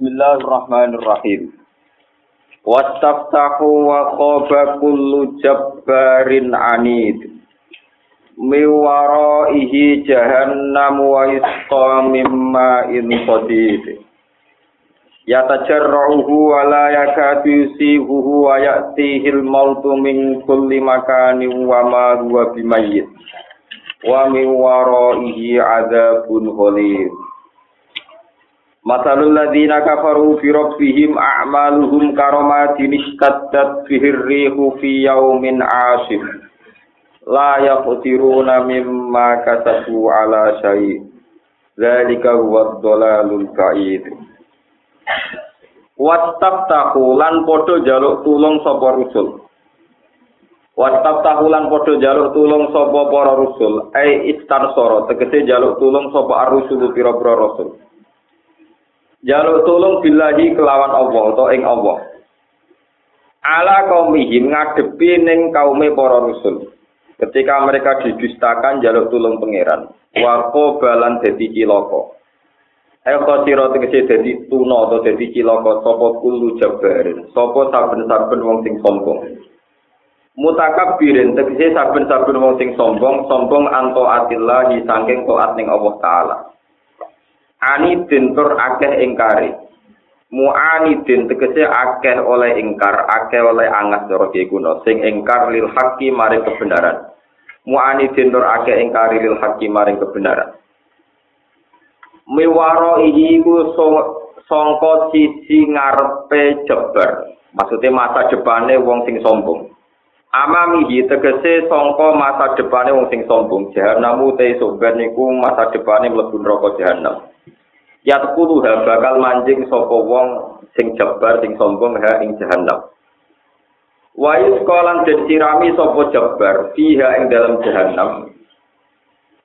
Bismillahirrahmanirrahim. Wastaftahu wa khaba kullu jabbarin anid. Miwaraihi jahannam wa isqa mimma in sadid. Yatajarruhu wa la yakadu yusihuhu wa ya'tihil mautu min kulli makanin wa ma huwa bimayyit. Wa min waraihi adzabun. Masalul ladzina kafaru fi rabbihim a'maluhum karamatin istaddat bihir rihu fi yaumin 'asif. La yaqdiruna mimma kasabu ala syai'. Dzalika huwa dhalalul ba'id. Wattaqtahu lan padha jaluk tulung sapa rusul. Wattaqtahu lan padha jaluk tulung sapa para rusul. Ai istansara tegese jaluk tulung sapa ar-rusul pira-pira rasul. Jaluk tulung billahi kelawan Allah atau ing Allah. Ala kaumihim ngadepi ning kaume para rusul. Ketika mereka didustakan jaluk tulung pangeran. Wako balan dadi cilaka. Ayo khotiro tegese dadi tuna atau dadi cilaka sapa kulu jabarin. Sapa saben-saben wong sing sombong. Mutakabbirin tegese saben-saben wong sing sombong, sombong anto atillahi saking taat ning Allah taala. Anidin tur akeh ingkari. Mu'anidin tegese akeh oleh ingkar akeh oleh angas cara kuno sing ingkar lil haqqi maring kebenaran. Mu'anidin tur akeh ingkari lil haqqi maring kebenaran. Miwaro iku sangka sisi ngarepe jebar maksudnya masa depane wong sing sombong amamihi tegese sangka masa depane wong sing sombong jahanam te sobat niku masa depane mlebu neraka jahanam Yatkulu ha bakal manjing sapa wong sing jebar sing sombong ha ing jahanam. Wa iskolan den sirami sapa jebar fiha ing dalam jahanam.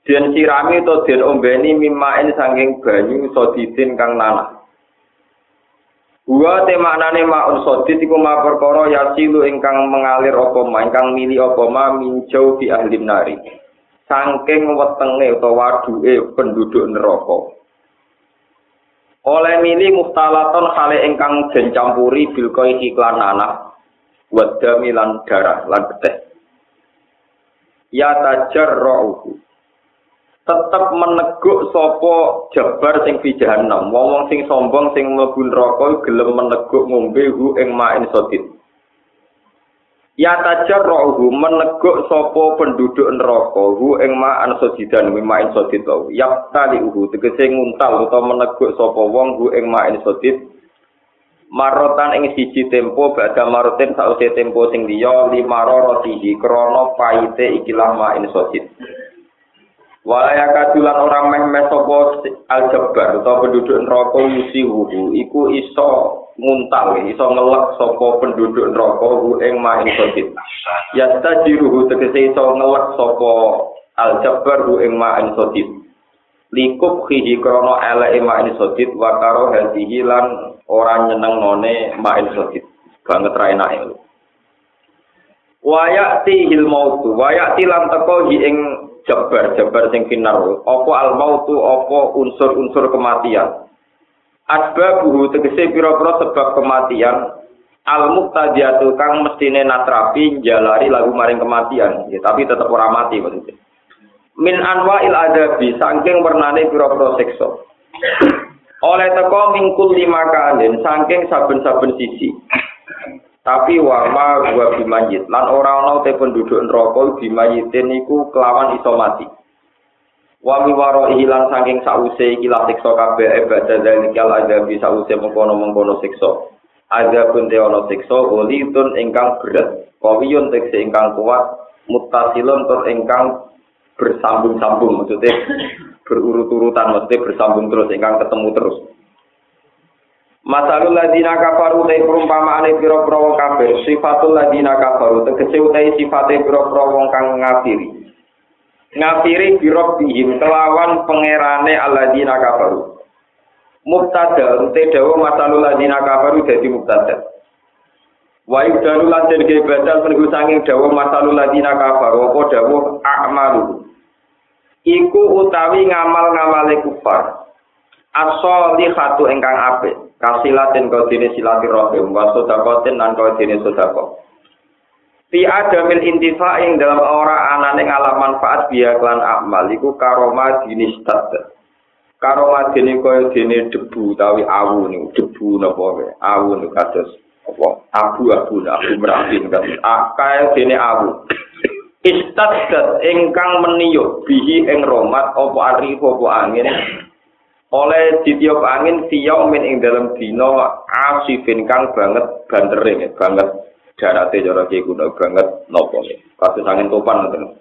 Den sirami to den ombeni mimain sanging banyu sodidin kang nanah. Wa te maknane maun sodid iku ma perkara yasilu ingkang mengalir apa ma ingkang mili apa ma minjau di ahli nari. Sangking wetenge utawa waduke penduduk neraka. oleh mili muftalaton hale ingkang den campuri bil iklan anak wadda milan darah lan beteh ya tajarruhu tetep meneguk sapa jabar sing fi jahannam wong sing sombong sing mlebu neraka gelem meneguk ngombe hu ing main sodit Ya tajar meneguk sopo penduduk neraka hu ing ma'an sojidan mimain sodit tau. Yap uhu tegese nguntal atau meneguk sopo wong hu ing ma'in sodit. Marotan ing siji tempo bada marotin sausi tempo sing liya lima rotihi krono paite ikilah ma'in sodit. Walaya kadulan orang meh meh sopo aljabar atau penduduk neraka musi wuhu iku iso nguntal iso ngelak sopo penduduk neraka wu ing mahi sotit yasta jiruhu tegese iso ngelak sopo aljabar wu ing mahi sotit likup khihi krono ele ing mahi sotit wakaro heldihi lan orang nyeneng none mahi sotit banget raina ilu Wayak tihil mautu, wayak teko hi ing jabar jabar sing finar apa al mautu apa unsur-unsur kematian? Asbabuhu tegese pira-pira sebab kematian. Al muqtadiyatu kang mestine natrapi jalari lagu maring kematian. Ya, tapi tetap ora mati maksudnya. Min anwa'il adabi saking wernane pira-pira siksa. Oleh teko mingkul lima kalin saking saben-saben sisi tapi wama gua bimayit. Lan ora ana te penduduk neraka bimayitin iku kelawan iso mati. Wa mi waro ilang saking sause iki la siksa kabeh ibadah dan kal ada bisa sause mengkono-mengkono siksa. Ada pun te ana siksa ulitun ingkang berat. Kawiyun tekse ingkang kuat mutasilun tur ingkang bersambung-sambung maksudnya berurut-urutan maksudnya bersambung terus ingkang ketemu terus Masalul ladina kafaru te perumpamaane pira-pira wong kafir, sifatul ladina kafaru tegese utahe sifate pira-pira wong kang ngafiri. Ngafiri biro bihim kelawan pangerane aladina kafaru. Mubtada te dawa masalul ladina kafaru dadi mubtada. Wa yudalu lan den badal penunggu sanging dawa masalul ladina kafaru apa dawa a'malu. Iku utawi ngamal-ngamale kufar. As-solihatu ingkang apik kasilatin kau dene silaturahim wa sedakotin lan kau dene sedekah Fi adamil intifa ing dalam ora anane ngalam manfaat biya klan amal iku karoma jenis tat. Karoma dene kaya dene debu utawi awu niku debu napa wae. Awu niku kados apa? Abu-abu abu merapi kan. Akae dene awu. Istadat ingkang meniyuk bihi ing romat apa ari apa angin oleh ditiup angin tiyau min ing dalam dina asifin kang banget bantering banget darate cara ki kuno banget nopo nih kasus angin topan ngoten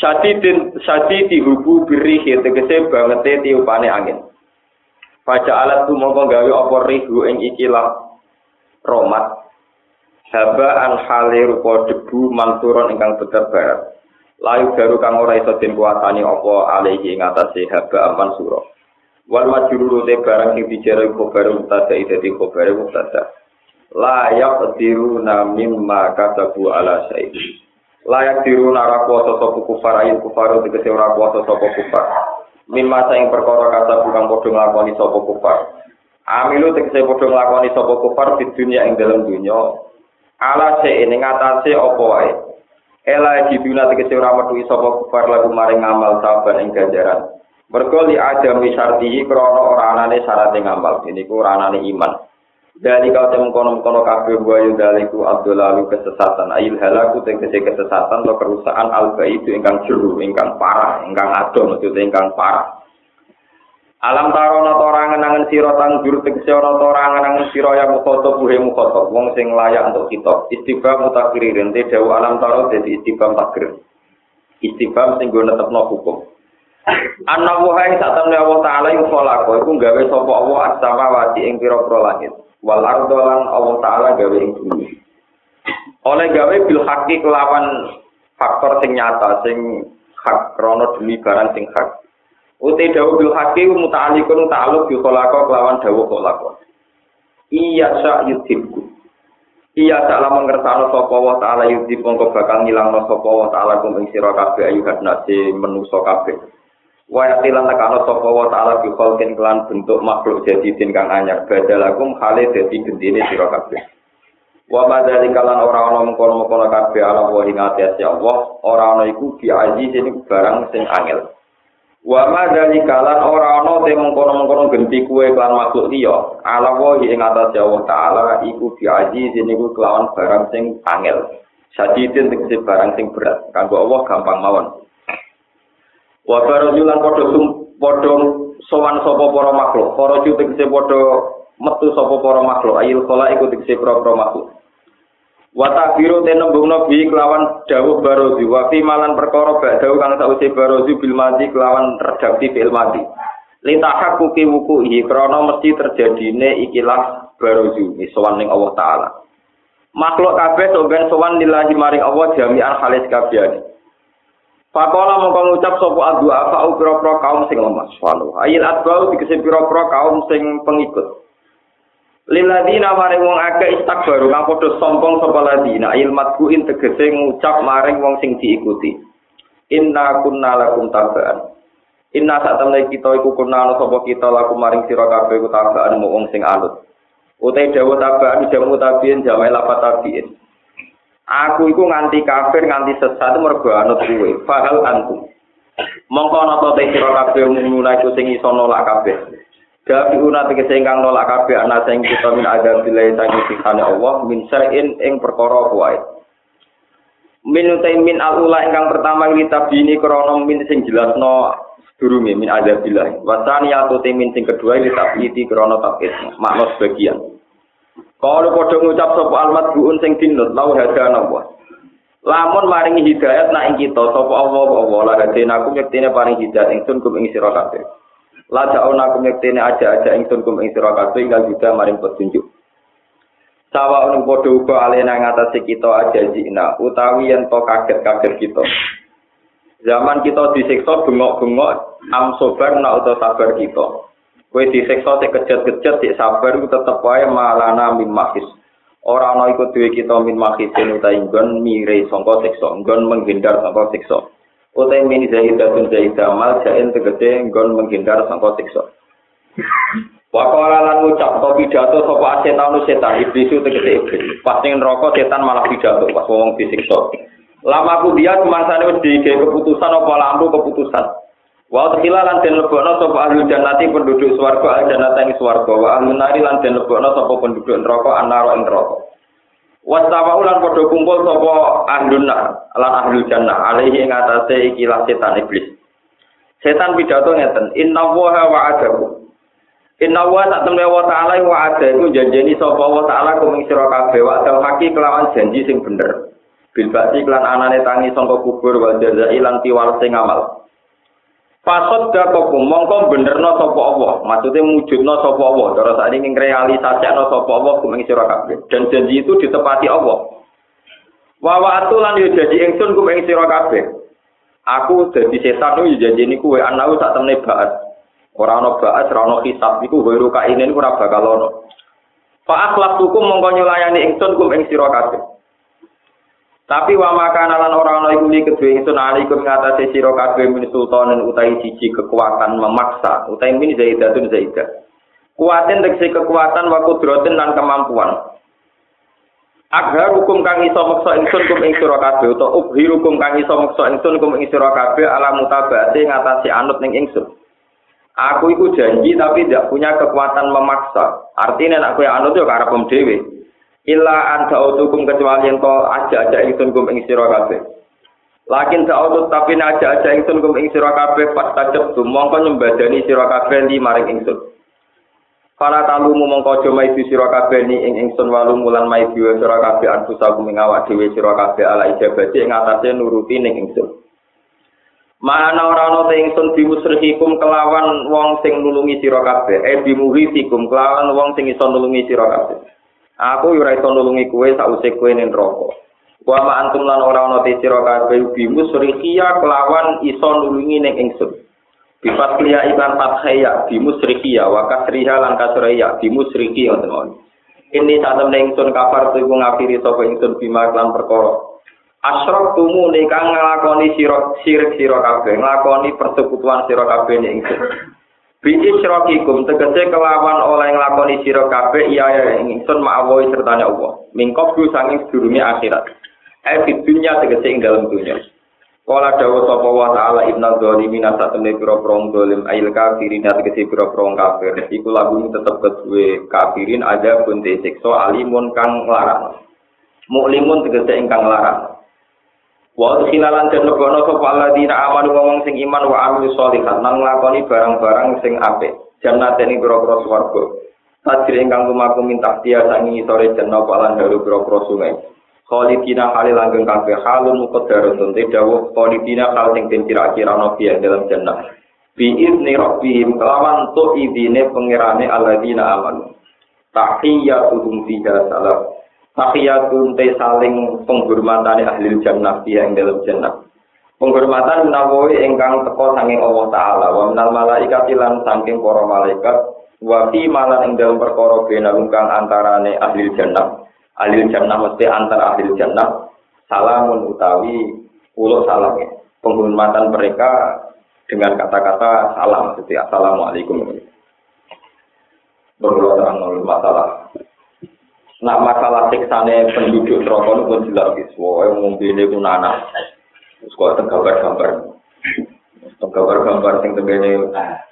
Sadidin sadi dihubu biri tegese banget tiupane angin. Baca alat tu mongko gawe apa rihu ing ikilah romat. Haba an hale rupa debu manturon ingkang beter Layu baru kang ora iso den kuatani apa alihi ing atase haba aman sura. wal majrurute barang sing dijero iku barang mutada dadi khobare mutada layak diru namin maka ala sayyid layak diru nara kuasa sopuk kufar ayin kufar tegese ora kuasa sopuk kufar. Min saing perkara kata bukan padha nglakoni sapa kufar. Amilu tegese padha nglakoni sapa kufar di dunia ing dalam dunia ala se ini atase apa wae? Elah di ora untuk sapa kufar lagu maring amal sabar ing ganjaran. Mergo li adam wisartihi krana ora anane syarat ngamal ini ku ora iman Dari kau temu kono kono kafe buayu daliku abdulalu kesesatan ayil halaku tegese kesesatan atau kerusakan alba itu ingkang juru ingkang parah ingkang adon maksudnya ingkang parah. Alam tarono torangan angen siro tang juru tegese ono torangan angen siro yang mukhotob buhe mukhotob wong sing layak untuk kita. Istiqam mutakririn te dawu alam taro jadi istiqam takrir. Istiqam sing gue netepno hukum. Anak wahai saat temen Allah Ta'ala yang kholako, itu gawe sopo Allah as-sama wati ing piro-piro langit. wal ardolan Allah taala gawe ing bumi. Oleh gawe bil haki kelawan faktor sing nyata sing hak krono demi barang sing hak. Uti dawu bil haki muta'alikun ta'aluk bi khalaqa kelawan dawu khalaqa. Iya sa yudhibku. Iya ta'ala mengersano sapa wa ta'ala yudhib mongko bakal ngilangno sapa wa ta'ala kum ing sira kabeh ayu hadnase menusa kabeh. Wa yatilan nekano sapa wa taala bi khalqin kelan bentuk makhluk jadi din kang anyar. Badalakum khale dadi gendine sira kabeh. Wa madali kalan ora ana mengkono-mengkono kabeh ala wa ing ati Allah. Ora ana iku bi aziz ini barang sing angel. Wa madali kalan ora ana te mengkono-mengkono genti kuwe kelan makhluk liya. Ala wa ing ati Allah taala iku bi aziz ini kelawan barang sing angel. Sadidin tegese barang sing berat, kanggo Allah gampang mawon. Wa barajulan padha sum padha sowan sapa para makhluk. Para tegese padha metu sapa para makhluk. Ayil khala iku tegese para makhluk. Wa takbiru te nembungno bi kelawan dawuh barozi wa fi malan perkara bak dawuh kang sause barozi bil mati kelawan redaksi bil mati. Litahak kuki wuku hi krana mesti terjadine ikilah barozi sowan ning Allah taala. Makhluk kabeh sowan lillahi maring Allah jami'an halis kabeh. Pakola mongko ngucap sapa adua fa pira-pira kaum sing lemah. Walu. Ayil adbau dikese pira-pira kaum sing pengikut. Liladina maring wong akeh istakbaru kang padha sombong sapa ladina ayil matbuin tegese ngucap maring wong sing diikuti. Inna kunna lakum tabaan. Inna temne kita iku kunna sapa kita lakum maring sira kabeh iku tabaan wong sing alut. Utai dawuh tabaan jamu tabiin jamai lapat tabiin. Aku iku nganti kafir nganti sesat mergo anut kuwe. Fahal antum. Mongko ana ta te sira kabeh umumna iku sing iso nolak kabeh. Gabi una tegese ingkang nolak kabeh ana sing kita min ada bilai sangi siksane Allah min sa'in ing perkara wae. Min min alula ingkang pertama kita bini krana min sing jelasno sedurunge min ada bilai. Wasani atau min sing kedua ini tak iti krana tabit makna sebagian. Kalau padha ngucap sapa almat buun sing dinut lau hadana wa. Lamun maringi hidayat nak ing kita sapa Allah Allah la hadina aku nyektine paring hidayat ingsun kum ing sira kabeh. La jauna aku nyektine aja-aja ingsun kum ing sira kabeh ingkang juga maring petunjuk. Sawa unu padha uga alena ngatasi kita aja jina utawi yen to kaget-kaget kita. Zaman kita disiksa bengok-bengok am sobar nak utawa sabar kita. Kowe disiksa sik kejet-kejet sik sabar tetep wae malana min mahis. Ora ana iku duwe kita min mahis utahe nggon mire sangka siksa, nggon menghindar sangka siksa. Utahe min zahidatun zahidah mal jain tegese nggon menghindar sangka siksa. Wakala lan ngucap to pidato sapa setan setan iblis tegese iblis. Pas ning neraka setan malah pidato pas wong disiksa. Lama aku dia semangsane wis dike keputusan apa lampu keputusan. Wa tekila lan den lebokno sapa ahli jannati penduduk swarga al jannata ing swarga wa ahli nari lan den lebokno sapa penduduk neraka anaro ing neraka. Wastawa ulan padha kumpul sapa nar lan ahli jannah alaihi ing atase ikilah setan iblis. Setan pidato ngeten, inna wa wa'adahu Inna wa tak temne wa ta'ala wa ada iku janjeni sapa wa ta'ala kuming sira kabeh wa dal haki kelawan janji sing bener. Bil bakti klan anane tangi sangka kubur wa jazai lan tiwal sing amal. Fasod dakoku mongko benerno sapa Allah, maksude mujudno sapa Allah, cara sak ning realisasikno sapa Allah kuming sira kabeh. Dan janji itu ditepati Allah. Wa wa atulan yo janji ingsun kuming sira kabeh. Aku dadi setan yo janji niku wa anau sak temne baat. Ora ana ba'as, ora ana hisab iku wiru kaine niku ora bakal ana. Fa akhlaq hukum mongko nyulayani ingsun kum ing sira kabeh. Tapi wa makana lan ora ana iku li kedue ingsun alaikum ngatasi sira kabeh min sultanen utahi siji kekuatan memaksa utahi min zaidatun zaidah. Kuatin tegese kekuatan wa kudratin lan kemampuan. Agar hukum kang iso meksa ingsun kum ing sira kabeh utawa ubhirukum kang iso meksa ingsun kum ing sira kabeh ala mutabate ngatasi anut ning ingsun. Aku itu janji tapi tidak punya kekuatan memaksa. Artinya nek kowe anut yo karep dhewe. Illa anta utukum kecuali ento aja-aja ingsun kum ing sira kabeh. Lakin ta'udut tapi aja-aja ingsun kum ing sira kabeh pas tajab mongko nyembadani sira kabeh li maring ingsun. Para talumu mongko aja maidu sira kabeh ni ing ingsun walu mulan maidu sira kabeh anfusakum ing awak dhewe sira kabeh ala ijabati ing atase nuruti ning ingsun. Mana ora ana te ingsun bimusrihikum kelawan wong sing nulungi sira kabeh, eh bimuhitikum kelawan wong sing iso nulungi sira kabeh. Aku ora iso nulungi kowe sause kowe ning neraka. Wa ma antum lan ora ana te sira kabeh bimusrihiya kelawan iso nulungi ning ingsun. Bifat kliya ikan fathaya bimusrihiya wa kasriha lan kasriya bimusrihiya ngoten. Ini satem ning ingsun kafar tu ngafiri sapa ingsun bima lan perkara Asrok tumu kang nglakoni sira sirik sira kabeh, nglakoni persekutuan kabeh ning ingsun. Bi isrokikum tegese kelawan oleh nglakoni sira kabeh iya ya ingsun ma'awohi sertane Allah. Mingkop du sanging sedurunge akhirat. Eh di dunya tegese ing dalam dunya. Kala dawa sapa wa ta'ala ibna zalimin asatune pira-pira zalim ail kafirin tegese pira-pira kafir. Iku lagu tetep kedue kafirin ada pun siksa alimun kang larang. Muklimun tegese ingkang larang. Wa khilalan den lebono sapa alladzina amanu sing iman wa amilu sholihat nang nglakoni barang-barang sing apik. Jannate ing pira-pira swarga. Tajri ingkang lumaku minta dia sangi sore jenna palan daru pira-pira sungai. Kali langgeng kabeh halun muqaddaratun te dawuh khalidina hal sing den kira-kira dalam jannah. Bi izni rabbihim kelawan tu idine pangerane alladzina amanu. Tahiyyatuhum fiha salam. Tahiyatun te saling penghormatan ahli jannah dia yang dalam jannah. Penghormatan menawi ingkang teko saking Allah Ta'ala wa minal malaikat lan saking para malaikat wa fi malan ing dalam perkara bena kang antarane ahli jannah. Ahli jannah mesti antara ahli jannah salamun utawi ulo salam. Penghormatan mereka dengan kata-kata salam seperti assalamualaikum. Berdoa terang masalah Nah masalah siksane penduduk rokok itu pun jelas gitu. Wah, yang ngumpi ini pun anak. Sekolah tenggabar gambar. Tenggabar gambar sing tengene. Ah,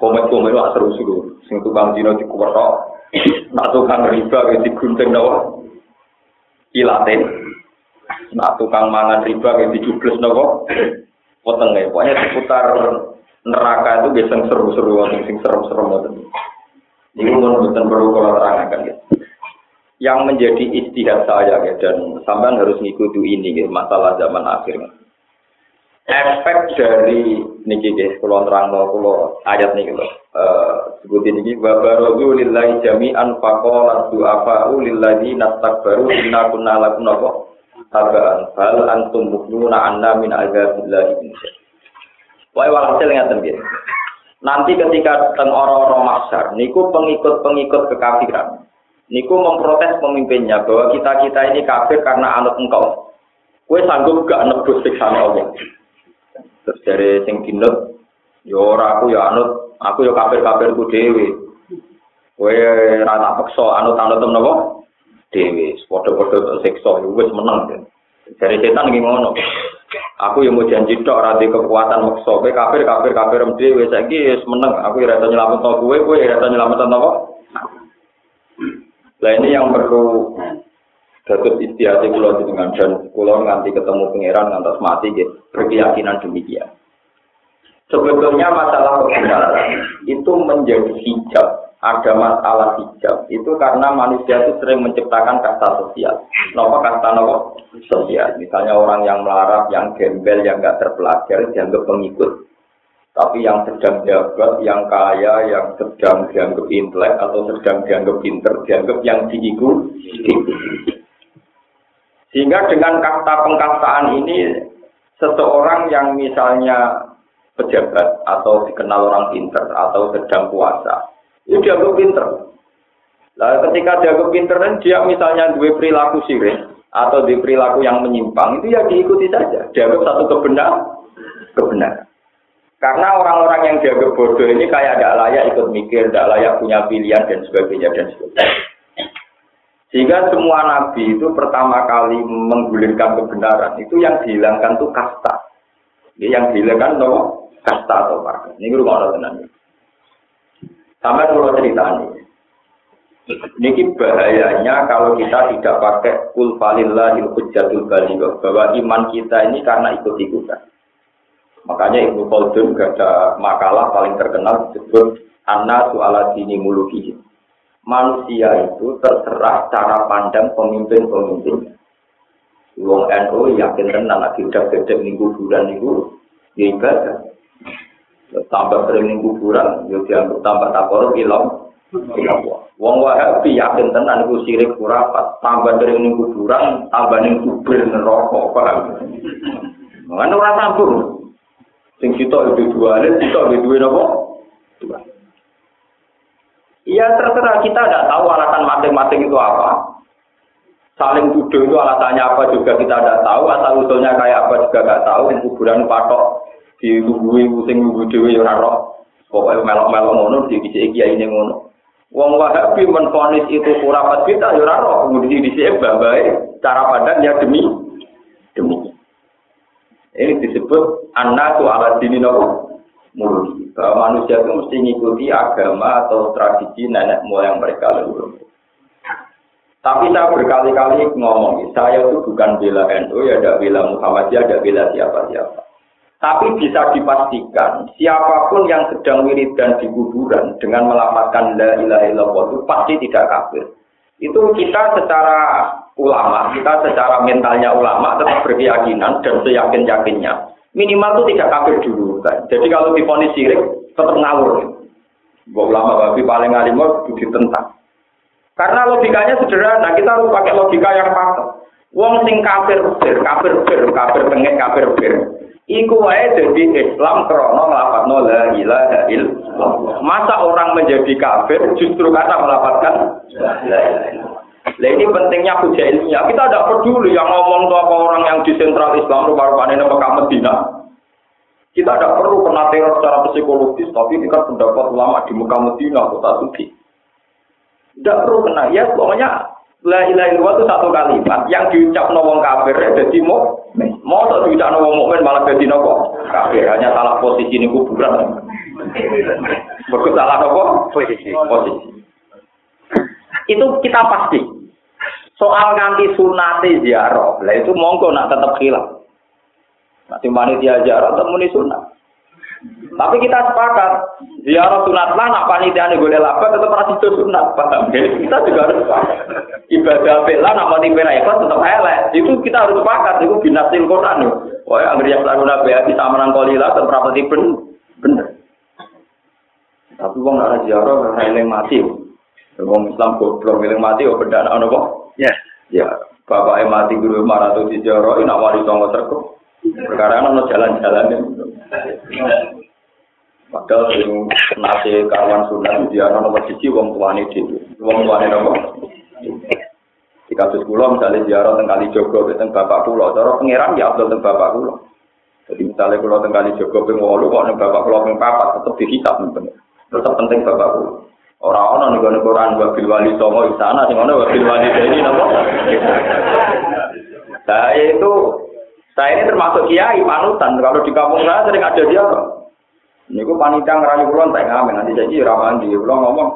komet komet lah terus dulu. Sing tukang dino di kuperto. Nak tukang riba kayak di gunting doang. Nak tukang mangan riba kayak dijubles jubles doang. Poteng ya. Pokoknya seputar neraka itu biasanya seru-seru. Sing serem-serem. Ini pun bukan perlu kalau terangkan gitu. Yang menjadi istihad saya ya, dan sampean harus ngikuti ini ya, masalah zaman akhir. Efek dari niki guys, kalau terang kalau ayat nih uh, sebut ini babarogu lillahi jami'an faqala du'afa lillahi nastakbaru inna kunna lakum napa tabaan. Fal antum mukminuna anna min azabillahi Wae walhasil ngaten nggih. Nanti ketika teng orang-orang masyar niku pengikut-pengikut kekafiran niku memprotes pemimpinnya bahwa kita kita ini kafir karena anut engkau. Kue sanggup gak nebus siksaan Allah. Terus dari sing dinut, ya ora aku ya anut Aku yo kafir-kafir ku dhewe. Kowe ra tak peksa anut-anut napa? Dhewe. Padha-padha siksa wis meneng. Dari setan ngono. Aku yang mau janji tok rati kekuatan maksa kowe kafir kafir kafir dhewe saiki wis meneng. Aku ora iso nyelametno kowe, kowe ora iso nyelametno napa? Lah ini yang perlu Datuk istiadat kulo dengan dan kulo nganti ketemu pangeran ngantos mati gitu, berkeyakinan demikian. Sebetulnya masalah kebenaran itu menjadi hijab. Ada masalah hijab itu karena manusia itu sering menciptakan kasta sosial. Kenapa kasta nopo sosial? Misalnya orang yang melarat, yang gembel, yang nggak terpelajar, dianggap pengikut. Tapi yang sedang jabat, yang kaya, yang sedang dianggap intelek atau sedang dianggap pinter, dianggap yang diikuti. Sehingga dengan kasta pengkastaan ini, seseorang yang misalnya pejabat atau dikenal orang pinter atau sedang puasa, itu dianggap pinter. Lalu ketika dianggap pinter dan dia misalnya dua perilaku sirik atau di perilaku yang menyimpang, itu ya diikuti saja. Dianggap satu kebenar, kebenaran. Karena orang-orang yang dianggap bodoh ini kayak tidak layak ikut mikir, tidak layak punya pilihan dan sebagainya dan sebagainya. Sehingga semua nabi itu pertama kali menggulirkan kebenaran itu yang dihilangkan itu kasta. Yang dihilangkan itu kasta atau marga. Ini gue mau tenang. Sampai kalau cerita ini. Ini bahayanya kalau kita tidak pakai kul falillah hujjatul baligh bahwa iman kita ini karena ikut-ikutan. Makanya Ibnu Khaldun ada makalah paling terkenal disebut Anna su'ala dini mulukihi manusia itu terserah cara pandang pemimpin-pemimpin. Wong NU yakin tenang lagi udah gede minggu bulan itu ya ibadah. Tambah sering minggu bulan, ya dianggap tambah takor ilang. Wong Wahabi yakin tenan iku sirik kurapat, tambah sering minggu bulan, tambah ning kubur neraka, paham? Mana ora sambung. Sing kita itu dua, kita itu dua napa? Dua. Iya terserah kita tidak tahu alasan masing-masing itu apa. Saling tuduh itu alasannya apa juga kita tidak tahu. Asal usulnya kayak apa juga tidak tahu. Kuburan patok di tubui pusing tubuh dewi ya roh. Pokoknya melok-melok ngono di kisi kiai ini ngono. Wong Wahabi menfonis itu kurapat kita ya roh. Kemudian di sini cara pandang ya demi. Ini disebut anak ala dini nopo mulki. Bahwa manusia itu mesti mengikuti agama atau tradisi nenek moyang mereka leluhur. Tapi saya berkali-kali ngomong, saya itu bukan bela NU, ya ada bela Muhammadiyah, ada bela siapa-siapa. Tapi bisa dipastikan, siapa pun yang sedang wiridan di kuburan dengan melamatkan la ilaha illallah itu pasti tidak kafir. Itu kita secara ulama, kita secara mentalnya ulama tetap berkeyakinan dan seyakin-yakinnya minimal itu tidak kafir dulu. Jadi kalau difonis sirik tetap ngawur. Bawa ulama babi paling alim ditentang. Karena logikanya sederhana, kita harus pakai logika yang pas. Wong sing kafir bir, kafir bir, kafir tengah, kafir bir. Iku wae jadi Islam krono nglafadzno la ilaha illallah. Masa orang menjadi kafir justru karena illallah. Nah ini pentingnya puja ilmiah. Kita tidak peduli yang ngomong apa orang yang di sentral Islam rupa-rupanya ini Mekah Medina. Kita tidak perlu kena teror secara psikologis, tapi ini kan pendapat ulama di Mekah Medina, kota suci. Tidak perlu kena. Ya pokoknya La ilaha illallah itu satu kalimat yang diucap wong kafir jadi mau mau tak diucap wong mukmin malah jadi nopo kafir hanya salah posisi ini kuburan. Berikut salah nopo posisi. Posisi. Itu kita pasti. Soal nganti sunate ziarah, lah itu monggo nak tetap hilang. Nanti panitia ziarah temuni sunat. Tapi kita sepakat, ziarah sunat lah, nak panitia ini boleh laba, tetap masih itu sunat. Paham Kita juga harus sepakat. Ibadah bela, nak panitia ikhlas tetap elek. Itu kita harus sepakat, itu binasil Quran. Wah, yang dia selalu nabi nangkolila, tetap ben bener. Tapi uang nak ziarah, karena mati. Wong Islam goblok milih mati kok beda anak kok? Ya. Ya, bapak mati guru marah tuh di joro, ini wali songo terkuk. Perkara ono jalan-jalan Padahal yang nasi kawan sunat dia nomor siji wong tuane dhewe. Wong tuane nopo? Di kasus kula misalnya ziarah teng kali Jogo teng bapak kula, cara pangeran ya abdul teng bapak kula. Jadi misalnya kula teng kali Jogo ping 8 kok nang bapak kula ping 4 tetep dihisab nih Tetap penting bapakku. Orang-orang nih Quran wabil wali songo di sana, sing mana wabil wali ini nopo. Saya itu saya ini termasuk kiai panutan. Kalau di kampung saya sering ada dia. Ini gue panitia ngerayu kulon, tak ngamen nanti jadi ramaan di kulon ngomong.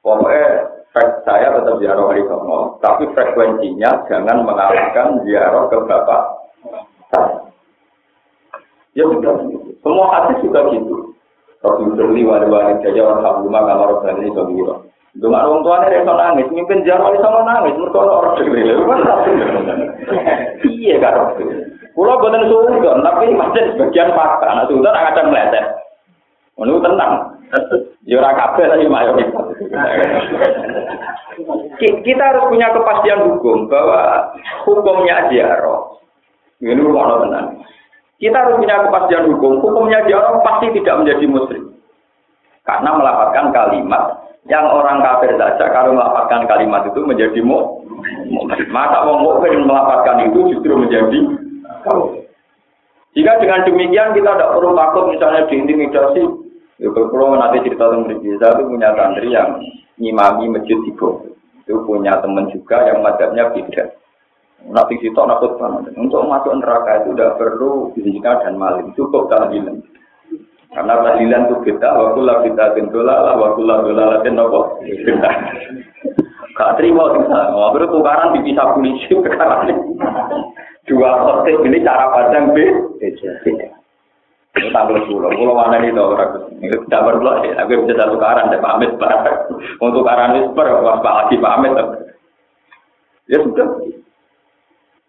Pokoknya saya tetap ziarah wali songo, tapi frekuensinya jangan mengalahkan ziarah ke bapak. Ya sudah, semua hadis juga gitu. Wali-wali hamdulillah kamar. Dengan orang tuanya dia nangis, mimpin sama nangis, mereka orang. Iya kan? Buatan tapi masih sebagian fakta. Ada meleset. Menurut tenang. Ya tapi mayoritas. Kita harus punya kepastian hukum bahwa hukumnya ziarah. Ini rumah tenang. Kita harus punya kepastian hukum. Hukumnya ziarah pasti tidak menjadi muslim. Karena melapatkan kalimat yang orang kafir saja kalau melapatkan kalimat itu menjadi mu. Masa mau mukmin melapatkan itu justru menjadi jika dengan demikian kita tidak perlu takut misalnya diintimidasi. Ya, kalau nanti cerita tentang saya itu punya santri yang ngimami masjid Itu punya teman juga yang madhabnya beda. Nanti situ nakut. Untuk masuk neraka itu tidak perlu fisika dan maling, cukup tahlilan. Karena tahlilan itu kita, waktu lah kita gendola lah, waktu lah dola lah apa? Kita. Gak terima kita, ngobrol tukaran dipisah polisi perkara Dua kotek ini cara pandang B. Ini tanggal sepuluh, pulau mana nih tau Ini tidak perlu aku bisa satu karan, saya pamit Untuk karan itu per, pas lagi pamit. Ya sudah.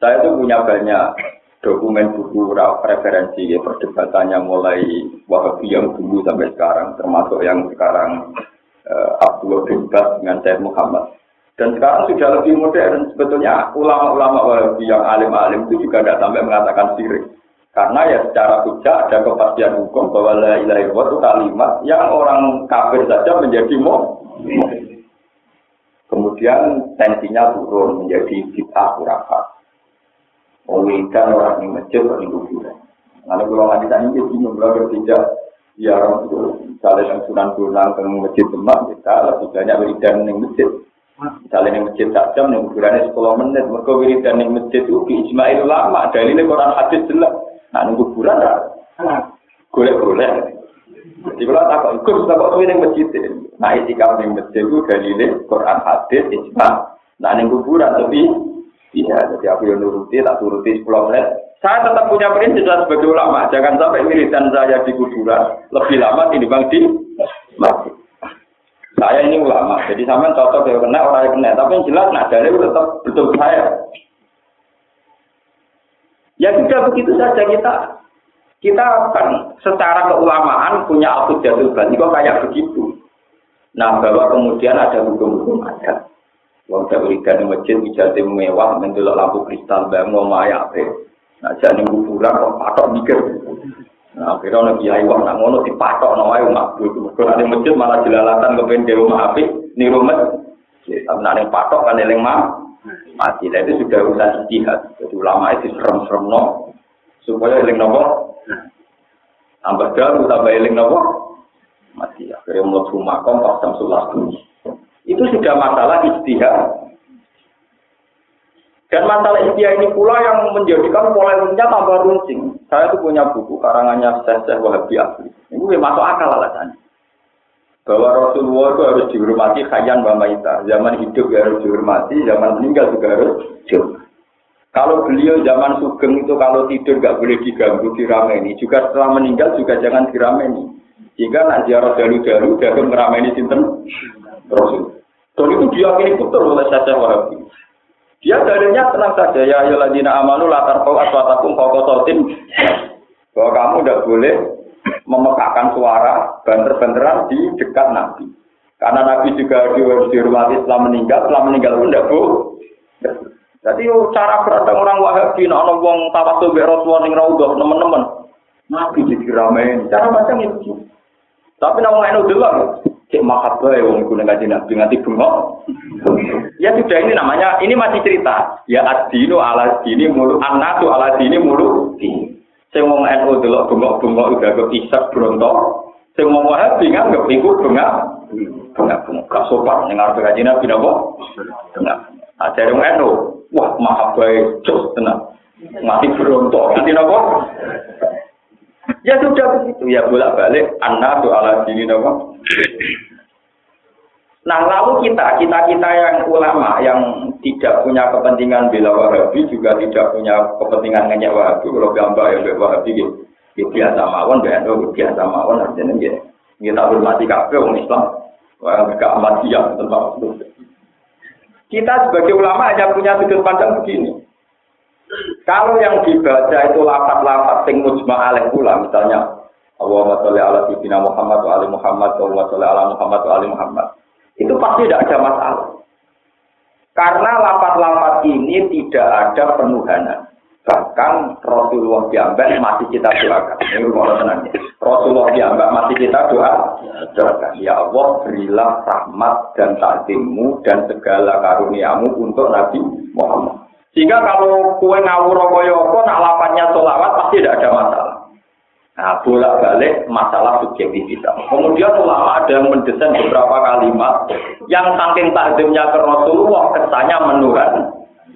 Saya itu punya banyak dokumen buku referensi ya, perdebatannya mulai Wahabi yang dulu sampai sekarang, termasuk yang sekarang uh, Abdullah bin Bas dengan Syed Muhammad. Dan sekarang sudah lebih modern. Sebetulnya ulama-ulama Wahabi yang alim-alim itu juga tidak sampai mengatakan sirik. Karena ya secara hujah ada kepastian hukum bahwa la ilaha itu kalimat yang orang kafir saja menjadi mau. Kemudian tensinya turun menjadi bid'ah kurafat. Wedan orang di masjid orang di kuburan. Karena kalau nggak bisa ini jadi membelah tidak ya orang itu misalnya yang sunan bulan ke masjid demak kita lebih banyak wiridan di masjid. Misalnya di masjid tak jam, di kuburannya sepuluh menit. Mereka wiridan di masjid itu di Ismail lama. Dalilnya Quran hadis jelas. Nah, di kuburan lah. Golek-golek. Jadi kalau tak ikut, tak kok di masjid. Nah, itikaf di masjid itu dalilnya Quran hadis, ijma. Nah, di kuburan lebih Iya, jadi aku yang nuruti, tak turuti 10 menit. Saya tetap punya prinsip sebagai ulama. Jangan sampai wiridan saya di kuburan lebih lama bang di masjid. Saya ini ulama, jadi sama cocok ya kena orang yang kena. Tapi yang jelas nah dari tetap betul saya. Ya juga begitu saja kita kita akan secara keulamaan punya aku jatuh kok kayak begitu. Nah bahwa kemudian ada hukum-hukum adat. Wong tak wiridan di masjid ijazah mewah, mendelok lampu kristal, bang mau maya Nah, jadi kuburan kok patok mikir. Nah, akhirnya orang kiai wah nak ngono dipatok no makbul. Kalau ada masjid malah jelalatan kepengen ke rumah api, nih rumah. Tapi nak patok kan eling mah mati. Nah, itu sudah urusan jihad. Jadi ulama itu serem-serem no supaya eling nopo. Tambah jauh tambah eling nopo mati. Akhirnya mau rumah kom pas jam sebelas itu sudah masalah istihad. Dan masalah istihad ini pula yang menjadikan polemiknya tambah runcing. Saya itu punya buku karangannya Syekh Wahabi Asli. Ini masuk akal alasannya. Bahwa Rasulullah itu harus dihormati khayan wa maita. Zaman hidup ya harus dihormati, zaman meninggal juga harus dihormati. Kalau beliau zaman sugeng itu kalau tidur nggak boleh diganggu dirameni. Juga setelah meninggal juga jangan dirameni. Jika nak ziarah dalu-dalu, dalam merameni sinten Rasul. Dan itu diyakini betul oleh Syekh Wahabi. Dia dalilnya tenang saja ya ayyuhalladzina amanu la tarfa'u aswatakum fawqa sautin bahwa kamu tidak boleh memekakkan suara banter-banteran di dekat Nabi. Karena Nabi juga dihormati setelah meninggal, setelah meninggal pun tidak boleh. Jadi oh, cara berada orang Wahabi, nak wong tawasul be Rasulullah ning raudhah teman-teman. Nabi jadi ramai, cara macam itu. Tapi nama enu delok, cek makat bae wong nek kanjeng Nabi nganti bengok. Ya sudah ini namanya, ini masih cerita. Ya adinu ala dini mulu anatu ala dini mulu. Sing wong NU delok bengok-bengok udah ke isak bronto. Sing wong Wahabi nganggep iku bengak bengak bengak gak sopan ning arep kaji Nabi napa? Bengak. Ajare wong eno, wah maha bae cus tenang. Mati berontok. Nanti napa? Ya sudah begitu ya bolak-balik anak ala dini napa? Nah lalu kita, kita-kita yang ulama yang tidak punya kepentingan bela Wahabi juga tidak punya kepentingan ngenyek Wahabi. Kalau gambar ya Wahabi gitu. Ya biasa mawon, BNO biasa mawon artinya gitu. Kita hormati kafe orang Islam. Orang gak amat siap tentang. Kita sebagai ulama hanya punya sudut pandang begini. Kalau yang dibaca itu lafat-lafat sing mujma pula, misalnya Allahumma sholli ala sayyidina Muhammad wa ali Muhammad Allahumma sholli ala Muhammad wa ali Muhammad. Itu pasti tidak ada masalah. Karena lafat-lafat ini tidak ada penuhanan. Bahkan Rasulullah diambak masih kita doakan. Ini rumah tenang Rasulullah diambak masih kita doa. Doakan. Ya Allah berilah rahmat dan takdimmu dan segala karuniamu untuk Nabi Muhammad. Sehingga kalau kue ngawur kaya apa, nak lapannya solawat pasti tidak ada masalah. Nah, bolak-balik masalah subjektivitas. Kemudian ulama ada yang mendesain beberapa kalimat yang saking takdimnya ke Rasulullah kesannya menuran,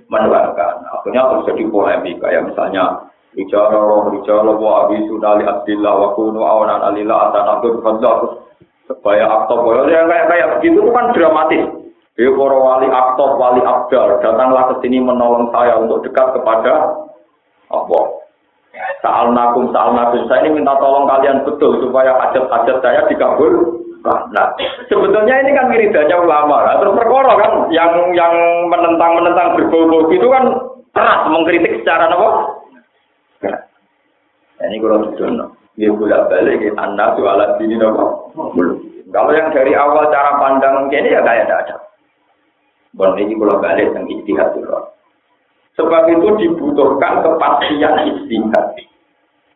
menurankan. Akhirnya terus jadi polemik kayak misalnya bicara roh bicara wa abi sunali abdillah wa kunu awanan alillah atan abdul fadlah supaya aktor yang kayak kayak begitu kan dramatis. Ya para wali aktor, wali abdal, datanglah ke sini menolong saya untuk dekat kepada apa? Saal nakum, saal nakum. Saya ini minta tolong kalian betul supaya hajat-hajat saya dikabul. Nah, sebetulnya ini kan wiridanya ulama. Nah, terus perkara kan yang yang menentang menentang berbau-bau itu kan keras mengkritik secara apa? Nah, ini kalau tujuan, dia bolak balik anda tuh alat ini apa? Kalau yang dari awal cara pandang ini ya kayak tidak ada. Bon ini kalau balik yang istihad itu. Sebab itu dibutuhkan kepastian istihad.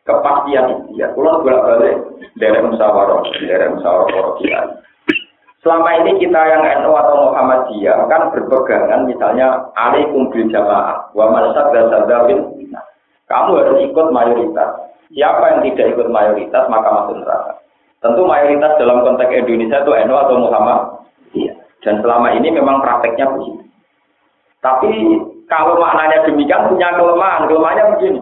Kepastian istihad. Kalau bolak balik dari musyawarah, dari musyawarah. Selama ini kita yang NU atau Muhammadiyah kan berpegangan misalnya alaikum bil jamaah wa man sadda Kamu harus ikut mayoritas. Siapa yang tidak ikut mayoritas maka masuk neraka. Tentu mayoritas dalam konteks Indonesia itu NU atau Muhammadiyah. Dan selama ini memang prakteknya begitu. Tapi kalau maknanya demikian punya kelemahan. Kelemahannya begini.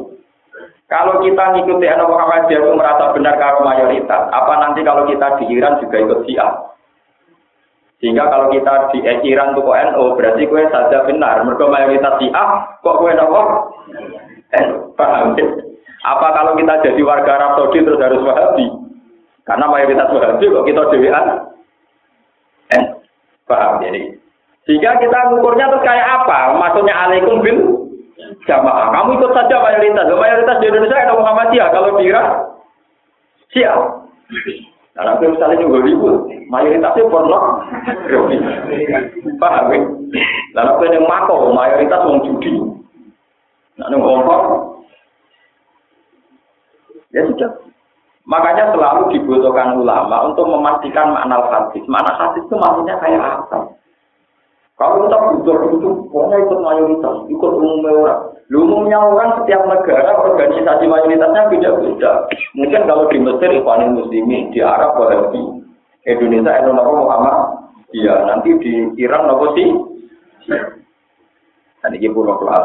Kalau kita ngikuti NU Muhammadiyah itu merasa benar kalau mayoritas, apa nanti kalau kita di Iran juga ikut Syiah? Sehingga kalau kita di Iran itu kok NU, berarti kue saja benar. Mereka mayoritas Syiah, kok kue NU? Paham? Apa kalau kita jadi warga Arab Saudi terus harus Wahabi? Karena mayoritas Wahabi kok kita dewan? Paham jadi. Sehingga kita ngukurnya terus kayak apa? Maksudnya alaikum bil jamaah. Kamu ikut saja mayoritas. Mayoritas di Indonesia ada Muhammadiyah. Kalau di Irak, siap. Karena aku misalnya juga ribut, mayoritasnya porno. Paham ya? Lalu aku yang mako, mayoritas wong judi. Nah, ngomong, ya sudah. Makanya selalu dibutuhkan ulama untuk memastikan makna hadis. Makna hadis itu maksudnya kayak apa? Kalau kita butuh itu, pokoknya ikut mayoritas, ikut umumnya orang. Umumnya orang setiap negara organisasi mayoritasnya beda-beda. Mungkin kalau di Mesir Ikhwanul Muslimin, di Arab Wahabi, Indonesia Indonesia Muhammad, iya nanti di Iran nopo sih? Dan ini pulau pulau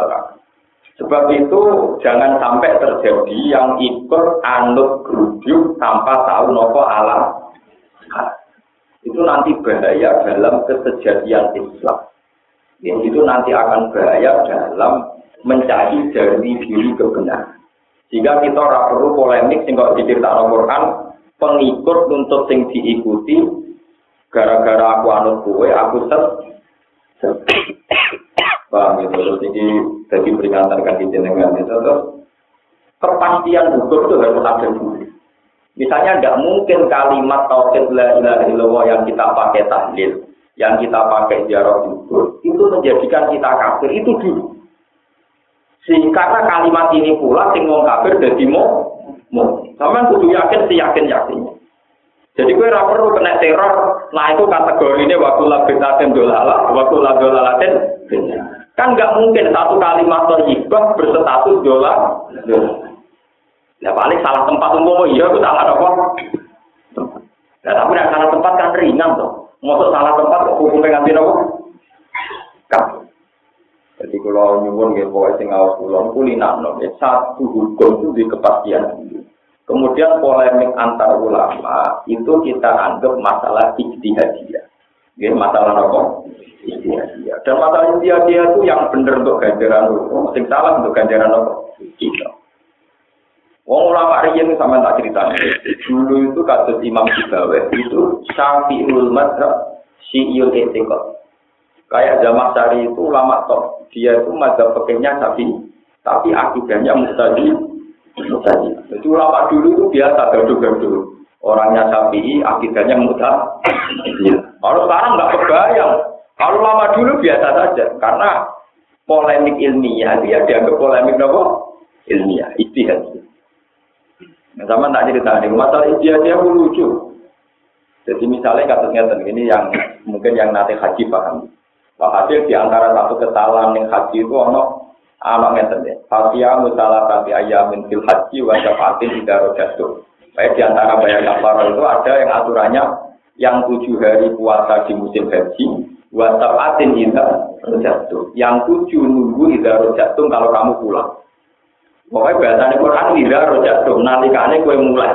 Sebab itu jangan sampai terjadi yang ikut anut geruduk tanpa tahu nopo alam. Itu nanti bahaya dalam kesejatian Islam. Itu nanti akan bahaya dalam mencari dari diri kebenaran. Jika kita ora perlu polemik sing kok diceritakan Quran, pengikut untuk sing diikuti gara-gara aku anut kue, aku set Paham gitu, terus ini jadi peringatan kaki jenengan itu terus kepastian hukum itu harus ada dulu. Misalnya tidak mungkin kalimat tauhid la ilaha illallah yang kita pakai tahlil, yang kita pakai jarah kubur, itu menjadikan kita kafir itu dulu. Sehingga karena kalimat ini pula sing wong kafir jadi mau mau. Sama kudu yakin si yakin yakinnya. Jadi gue ora perlu kena teror. Nah itu kategori ini waktu labitatin dolala, waktu labdolalatin Kan nggak mungkin satu kalimat toyibah berstatus dolar. Ya paling salah tempat umum, iya aku salah apa? Nah, tapi nek salah tempat kan ringan toh. Masuk salah tempat kok hukumnya nganti nopo? Kafir. Jadi kalau nyuwun nggih pokoke sing awas kula kulinakno satu hukum itu di kepastian Kemudian polemik antar ulama itu kita anggap masalah ijtihadiyah. Ya, masalah apa? Ijtihadiyah. Dan masalah ijtihadiyah itu yang benar untuk ganjaran hukum, sing salah untuk ganjaran apa? Kita. Wong ulama riyen sama tak cerita. Dulu itu kasus Imam Sibawe itu Syafi'ul Madhab Syi'ul Etiqat. Kayak Jamak Sari itu ulama top. Dia itu mazhab pekehnya tapi tapi akidahnya mustadi. Mustadi. Jadi ulama dulu itu biasa gaduh-gaduh. Orangnya sapi, akidahnya muta. Kalau sekarang nggak kebayang. Kalau lama dulu biasa saja, karena polemik ilmiah dia dianggap polemik nopo ilmiah, istihad. Nah, sama tak cerita nih, masalah istihad dia lucu. Jadi misalnya kasusnya ini yang mungkin yang nanti haji paham. Hasil di antara satu kesalahan yang haji itu ono anak ngeten ya. Fatia musalah tapi ayamin fil haji wa syafatin tidak rojatuh. Baik di antara bayar kafar itu ada yang aturannya yang tujuh hari puasa di musim haji wa syafatin tidak rojatuh. Yang tujuh nunggu tidak rojatuh kalau kamu pulang. Pokoknya bahasanya Quran tidak rojatuh. Nanti kane kue mulai.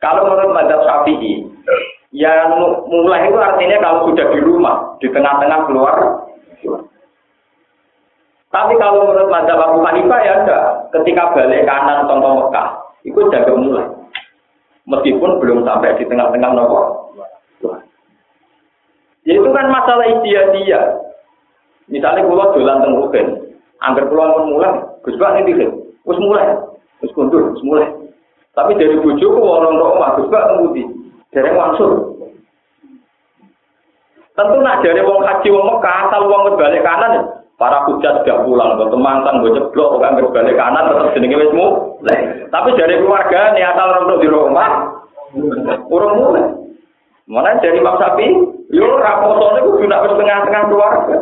Kalau menurut Madzhab Syafi'i, Ya mulai itu artinya kalau sudah di rumah, di tengah-tengah keluar. Tapi kalau menurut Mazhab Abu Hanifah ya ada. Ketika balik kanan contoh Mekah, itu jaga mulai. Meskipun belum sampai di tengah-tengah nopo. Ya itu kan masalah dia. Misalnya pulau jalan teng angker pulau pun mulai, Gus Pak ini dikit, Gus mulai, Gus kundur, Gus mulai. Tapi dari bujuku orang rumah, Gus Pak tunggu dari langsung. Tentu nak dari wong haji wong Mekah, asal wong berbalik kanan ya. Para hujat sudah pulang, gue temantan, gue ceblok, kan berbalik kanan tetap jenenge wismu. Tapi dari keluarga nih asal orang di rumah, urung mulai. Mana dari Imam Sapi, yo raposone gue sudah tengah-tengah keluarga.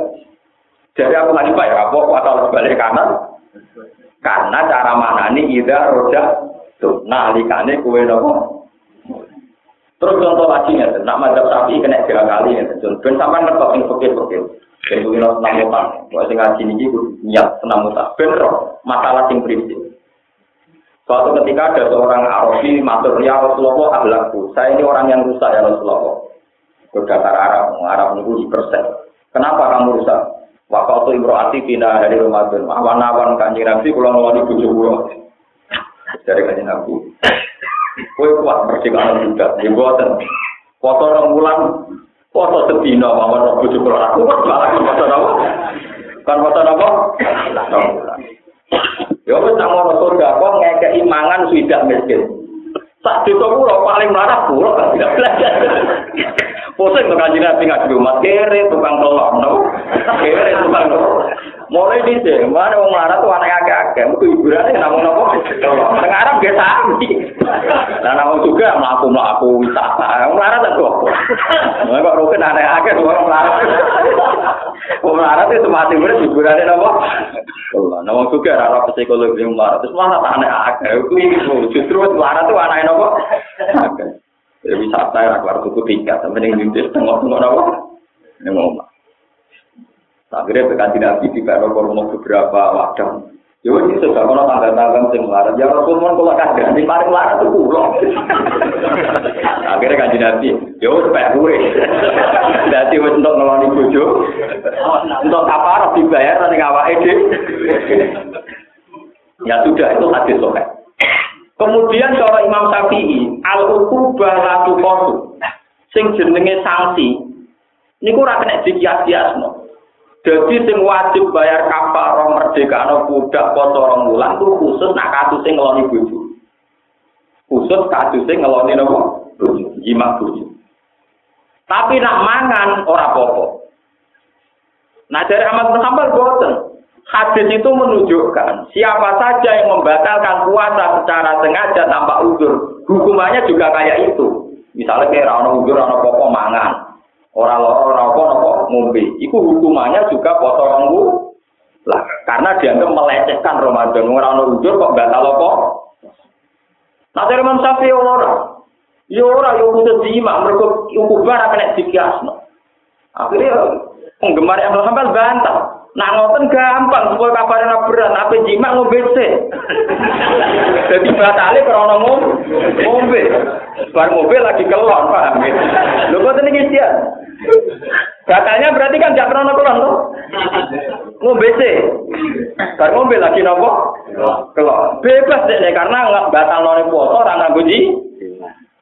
Jadi aku pak ya rapor asal berbalik kanan. Karena cara mana nih ida roda tuh, nah likane kue nopo Terus contoh lagi ya, nak mazhab sapi kena tiga kali ya, ben sampai ngerti sing fakir-fakir. Ben kuwi nang senam utang, sing ngaji niki niat senam utang. Ben masalah sing prinsip. Suatu ketika ada seorang Arabi matur ya Rasulullah ahlakku. Saya ini orang yang rusak ya Rasulullah. Berdasar Arab, Arab itu di persen. Kenapa kamu rusak? Waktu itu imro'ati bina dari Ramadan. Awan-awan kanji Nabi, kalau ngeloni bujuk Dari kanji Nabi. Kue kuat merdeka juga, ya buatan. Foto orang bulan, foto sedina mawon roh bojo kula aku kok malah foto apa? Kan foto apa? Ya wis tak ngono surga kok ngekeki mangan swidak miskin. Desa kula paling mlarat kula kan tidak belajar. Pusing to kanjeng Nabi ngaji rumah kere tukang tolong no. Kere tukang tolong. Mulai di sini, mana wong marah tuh anak agak-agak, itu hiburannya namun nopo. Tengah Arab gak sami. Nah namun juga melaku melaku wisata, wong marah tak kok. Nah kok rukun anak agak tuh orang marah. Wong marah itu semati beres hiburannya nopo. Namun juga rara psikologi wong marah, terus malah anak agak. Itu justru marah tuh anak nopo. Jadi wisata ya keluar tuku tiga, sampai yang bintis tengok-tengok nopo. Ini ngomong. Akhirnya berkanti nabi di Kano beberapa wadah. Ya ini sudah kalau tangga-tangga sing melarat. Ya Rasul kalau kagak di paling melarat itu pulau. Akhirnya kanji nabi, ya wes pek kure. Jadi wes untuk ngeloni bojo, untuk kapar dibayar nanti ngawak ide. Ya sudah itu hadis sohe. Kemudian cara Imam Syafi'i, al-ukubah latu kosu, sing jenenge sanksi, ini kurang kena dikias-kias no. Jadi sing wajib bayar kafarah merdeka budak poso rong wulan tuh khusus nak kasus sing ngeloni bojo. Khusus kasus sing ngeloni nopo? Bojo, jimat bojo. Tapi nak mangan ora popo. Nah dari bin Hanbal boten. Hadis itu menunjukkan siapa saja yang membatalkan puasa secara sengaja tanpa uzur, hukumannya juga kayak itu. Misalnya kayak rano uzur, rano popo mangan. Orang loro nopo nopo ngombe. Iku hukumannya juga potong lah karena dianggap melecehkan Ramadan. Orang ono ujur kok batal apa? Nah dari Imam Syafi'i ora. Yo ora yo kudu jima mergo ukubar kena dikiasno. Akhirnya penggemar yang Hambal bantah. Nak ngoten gampang supaya kabarnya berat, apa jima ngombe sih. Jadi batale krono ngombe. Bar ngombe lagi kelon, paham ya? Lho kok ini dia. Batalnya berarti kan gak krono kelon tuh. Ngombe sih. Bar ngombe lagi nopo? Kelon. Bebas deh karena nggak batal none foto orang nganggo ji.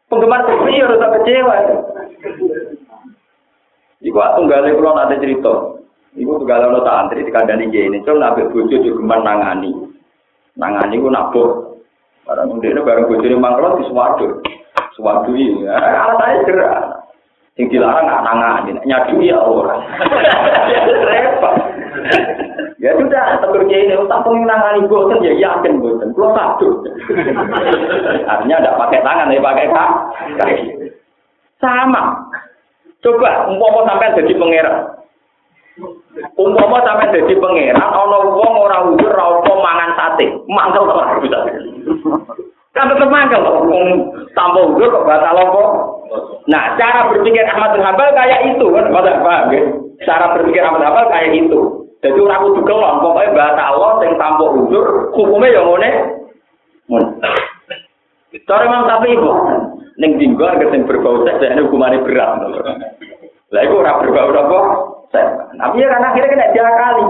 Penggemar sepi harus kecewa. Iku tunggalnya kalau ada cerita. Iku segala lo santri dikandani ini, cuma nabi bojo juga nangani, nangani ku nabur. Barang udah ini barang bojo ini mangklo di suwadu, suwadu ini, alasannya gerak. Sing dilarang nggak nangani, nyadu ya orang. Repot. Ya sudah, tegur ini, tak pengen nangani bosen ya yakin bosen, kalau satu. Artinya tidak pakai tangan, ya pakai kaki. Sama. Coba, umpama sampai jadi pangeran. Umpama sampe dadi pangeran ana wong ora udur ora apa mangan sate, mangkel ora bisa. Kan tetep mangkel wong tanpa udur kok batal apa? Nah, cara berpikir Ahmad bin Hambal kayak itu kan, pada paham ya? Cara berpikir Ahmad bin Hambal kayak itu. Jadi ora kudu kelon, pokoke batal Allah sing tanpa udur, hukume ya ngene. Cara memang tapi ibu, ning dinggo sing berbau seks, hukumane berat. Lah iku ora berbau apa? Tapi ya karena akhirnya kena diakali.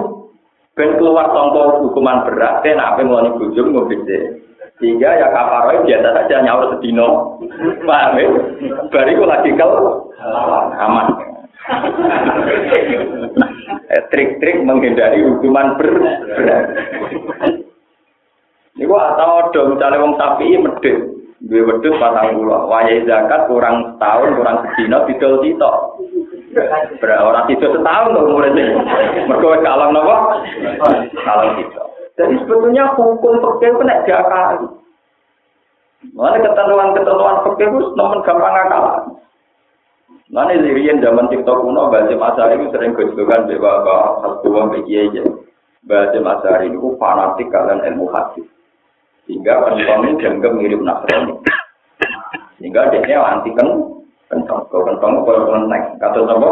Ben keluar contoh hukuman berat, kan apa mau bujum ngobisnya. Sehingga ya kaparoi biasa saja nyaur sedino. Paham ya? Bariku lagi kalau aman. Eh, trik-trik menghindari hukuman berat. Ini gua atau dong misalnya wong sapi medit. Gue wedus patang pulau. Wajah zakat kurang setahun, kurang sedino, didol sitok. Orang itu setahun tuh umurnya. Mereka kalah nopo? Kalah itu. Jadi sebetulnya hukum fakir itu tidak diakali. Mana ketentuan-ketentuan fakir itu nomor gampang akalan. Mana lirian zaman TikTok kuno, bahasa masa itu sering kejukan bahwa satu bagi aja. Bahasa masa ini fanatik kalian ilmu hadis. Sehingga penumpang dianggap mirip Nasrani. Sehingga dia anti kan kentong, kau kentong kau kenteng, kata apa?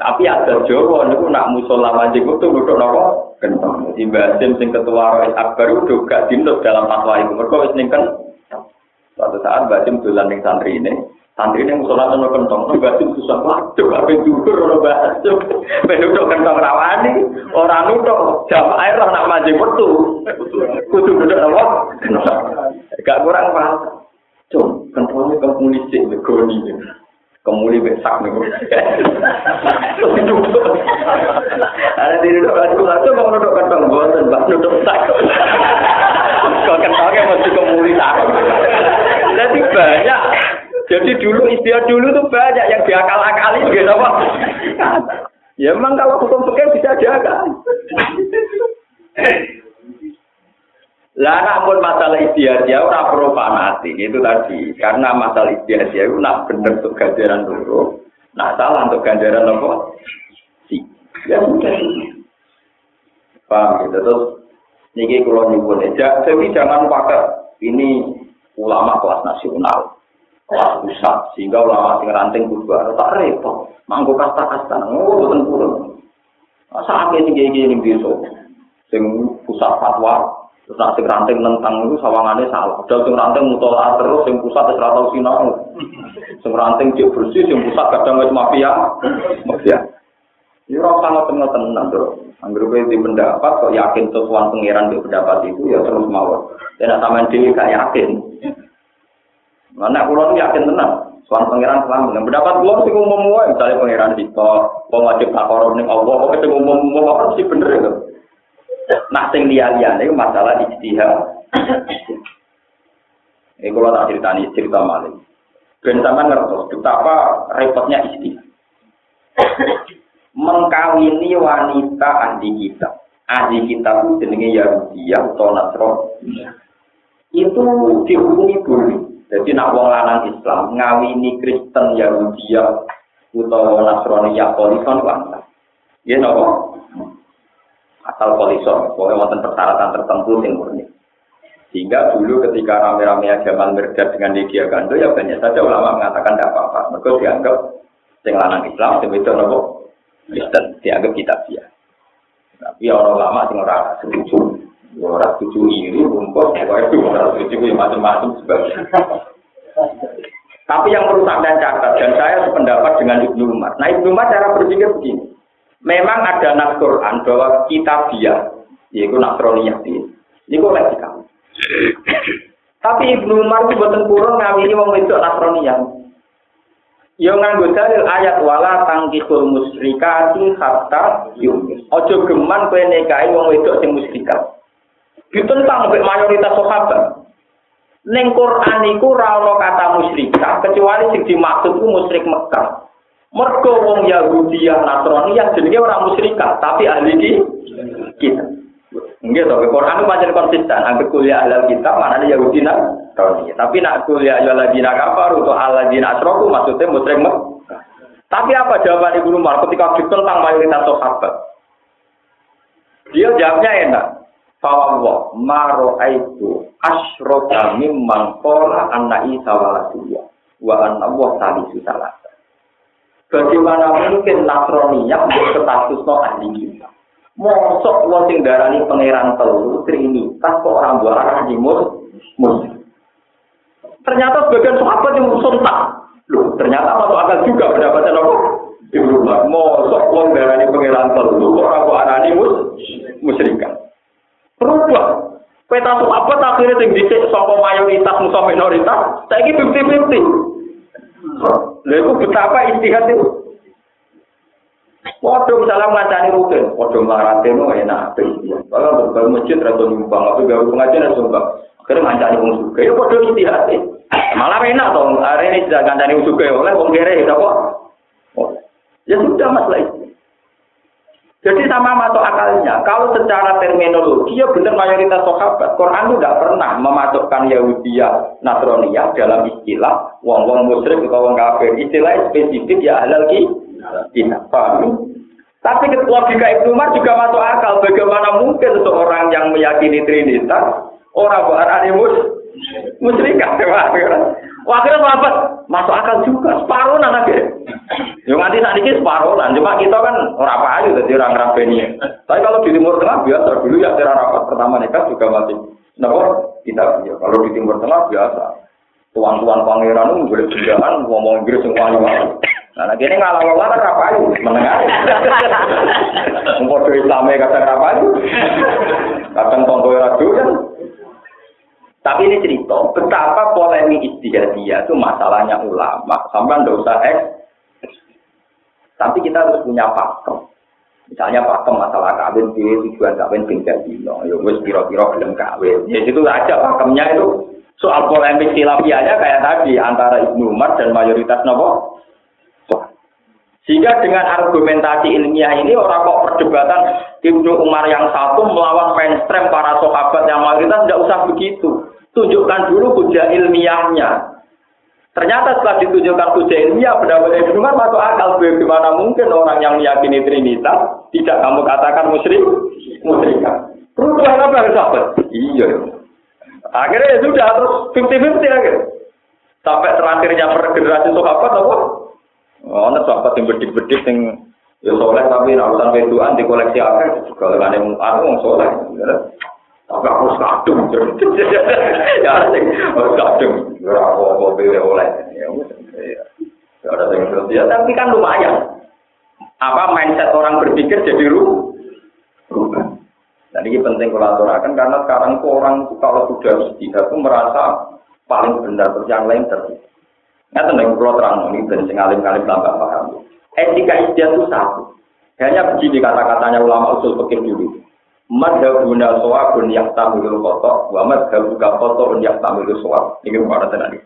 Tapi ada Jawa niku nak musola majik itu duduk nopo kentong. Di basim sing ketua Rois Akbar itu gak dalam fatwa itu. Mereka wis kan. Suatu saat basim dolan ning santri ini, santri ini musola nopo kentong. Di basim susah waduh, apa judur ono basim. Penduduk kentong rawani, orang nutuk jam air nak majik itu. Kudu duduk nopo. Gak kurang paham. Cung, kentangnya kemuli sih, begoni. Kemuli besak nih. Ada di duduk aku satu mau duduk kentang bosan, bah duduk sak. Kau kentangnya masih kemuli tak. Jadi banyak. Jadi dulu istilah dulu tuh banyak yang diakal-akali gitu apa? Ya memang kalau hukum fikih bisa diakal. Lah namun masalah istiadah ora perlu fanatik itu tadi. Karena masalah istiadah itu nak bener untuk ganjaran dulu, nak salah untuk ganjaran apa? Si. Ya sudah. Paham gitu. Terus niki kalau nyebut aja, tapi jangan pakai ini ulama kelas nasional, kelas pusat sehingga ulama sing ranting kudu tak repot, mangko kasta-kasta, oh boten purun. Masa akeh sing gini ning sing pusat fatwa Terus nanti ranting nentang itu sawangannya salah. Padahal sing ranting mutola terus, sing pusat terus ratau sinau. Sing ranting dia bersih, sing pusat kadang wis mafia. Mafia. Ini orang sangat tenang tenang bro. Anggur di pendapat, kok yakin sesuatu pengiran di pendapat itu ya terus mau. Dan sama dia gak yakin. Mana pulau yakin tenang. Soal pangeran selama dengan pendapat pulau sih umum umum misalnya pangeran di kok, wajib takorom nih Allah, kok itu umum umum apa sih bener ya? Nah, sing liya-liyane iku masalah ijtihad. Ini kalau tak ceritani cerita maling. Ben sampean ngertos betapa repotnya ijtihad. Mengkawini wanita ahli kita. Ahli kita itu jenenge Yahudi atau Nasrani. Itu dihukumi boleh. Jadi nak wong lanang Islam ngawini Kristen Yahudi utawa Nasrani ya polison. Ya napa? Asal polisor, pokoknya wonten persyaratan tertentu yang murni. Sehingga dulu ketika rame-rame Jamal Mirdad dengan Lydia Gando, ya banyak saja ulama mengatakan tidak apa-apa. Mereka dianggap sing lanang Islam, sing itu nopo Kristen, dianggap kitab dia. Tapi orang lama sing ora setuju. Orang setuju iri, rumput, pokoknya itu orang setuju ya macam-macam sebagainya. Tapi yang perlu saya catat, dan saya sependapat dengan Ibnu Umar. Nah Ibnu Umar cara berpikir begini. Memang ada nas Quran bahwa kita dia, yaitu Nasroniyah ini. Ini kok lagi kamu. Tapi Ibnu Umar itu buatan kurang ngawini wong wedok Nasroniyah. Yo nganggo dalil ayat wala tangkihul musyrikati hatta yumin. Ojo geman kowe nikahi wong wedok sing musyrikah. Ditentang oleh mayoritas sahabat. Ning Quran ana kata musyrikah kecuali sing dimaksud ku musyrik Mekah. Mergo wong Yahudi yang Nasrani yang jenenge orang musyrikah, tapi ahli di kita. Enggak tahu, Quran itu macam konsisten. Angkat kuliah ahli kita, mana Yahudi Nasrani. Tapi nak kuliah ahli lagi kafar untuk ahli Nasrani maksudnya musyrik. Tapi apa jawaban Ibu Umar ketika ditentang mayoritas sahabat? Dia jawabnya enak. Fawwah maro aitu asroka mimman kola anna isa waladiyah wa anna Allah salisu salah. Bagaimana mungkin Nasroniyah berstatus no ahli? Mosok wong sing darani pangeran telu trinitas kok orang buah timur. Ternyata sebagian sahabat yang sontak. Loh, ternyata masuk akal juga pendapatnya nopo. Ibnu Umar, mosok wong darani pangeran telu kok orang buah arah mus musyrikan. Berubah. Peta sahabat akhirnya sing dicek saka mayoritas musuh minoritas, saiki 50-50. Lha iku betapa istihad itu. Waduh misalnya ngancani rutin, waduh marate no enak. Kalau berbagai masjid atau nyumbang, tapi gawe pengajian atau nyumbang. Akhirnya ngancani wong suka, ya waduh istihad Malah enak hari ini sudah ngancani wong suka, oleh wong kere, ya kok. Ya sudah masalah itu. Jadi sama masuk akalnya, kalau secara terminologi ya benar mayoritas sahabat. Quran itu tidak pernah memasukkan Yahudiyah, Nasroniyah dalam istilah wong-wong musyrik atau wong kafir. Istilah spesifik ya halal kita. Paham? Tapi logika Ibnu Umar juga masuk akal. Bagaimana mungkin seseorang yang meyakini Trinitas, orang bukan mus, musyrikat. Wah, akhirnya sahabat masuk akal juga. Separuh anaknya. Yang nanti saat ini separuh lah. Cuma kita kan orang aja jadi orang rabeni. Tapi kalau di Timur Tengah biasa dulu ya cara rapat pertama nikah juga masih. Nah, kita ya. Kalau di Timur Tengah biasa. Tuan-tuan pangeran itu boleh berjalan ngomong Inggris yang wali Nah, ini ngalah ngalah kan apa aja, menengah. Mungkin Islamnya kata apa aja, kadang tonggo radu kan. Tapi ini cerita betapa polemik istihadiyah itu masalahnya ulama. Sampai ndak usah eks. Tapi kita harus punya pakem. Misalnya pakem masalah kawin di tujuan kawin tinggal dino. Ya wis kira-kira belum kawin. Ya itu aja pakemnya itu. Soal polemik silapianya kayak tadi antara Ibnu Umar dan mayoritas nopo. Sehingga dengan argumentasi ilmiah ini orang kok perdebatan Ibnu Umar yang satu melawan mainstream para sahabat yang mayoritas tidak usah begitu. Tunjukkan dulu hujah ilmiahnya. Ternyata setelah ditunjukkan hujah ilmiah, pendapat Ibnu Umar masuk akal bagaimana mungkin orang yang meyakini Trinitas tidak kamu katakan musyrik, musyrikah. Terus apa yang sahabat? Iya. Akhirnya ya sudah terus 50-50 akhirnya. Sampai terakhirnya per generasi sahabat apa? Oh, ada sahabat yang bedik-bedik yang ya soleh tapi urusan weduan di koleksi akhir juga dengan yang aku soleh. Tapi aku kadung. Ya, harus kadung. Ya, apa-apa oleh. Ya, ya ada yang. Ya, tapi kan lumayan. Apa mindset orang berpikir jadi ru rubah. Dan ini penting kolaborasi karena sekarang orang kalau sudah istihad itu merasa paling benar terus yang lain terus. Nggak tahu kalau terang ini dan sengalim kalim tambah paham. Etika istihad itu satu. Hanya begini kata-katanya ulama usul pikir dulu. Madhabuna soabun yang tamilul kotok, wa madhabuka kotok yang tamilul soab. Ini mana tadi.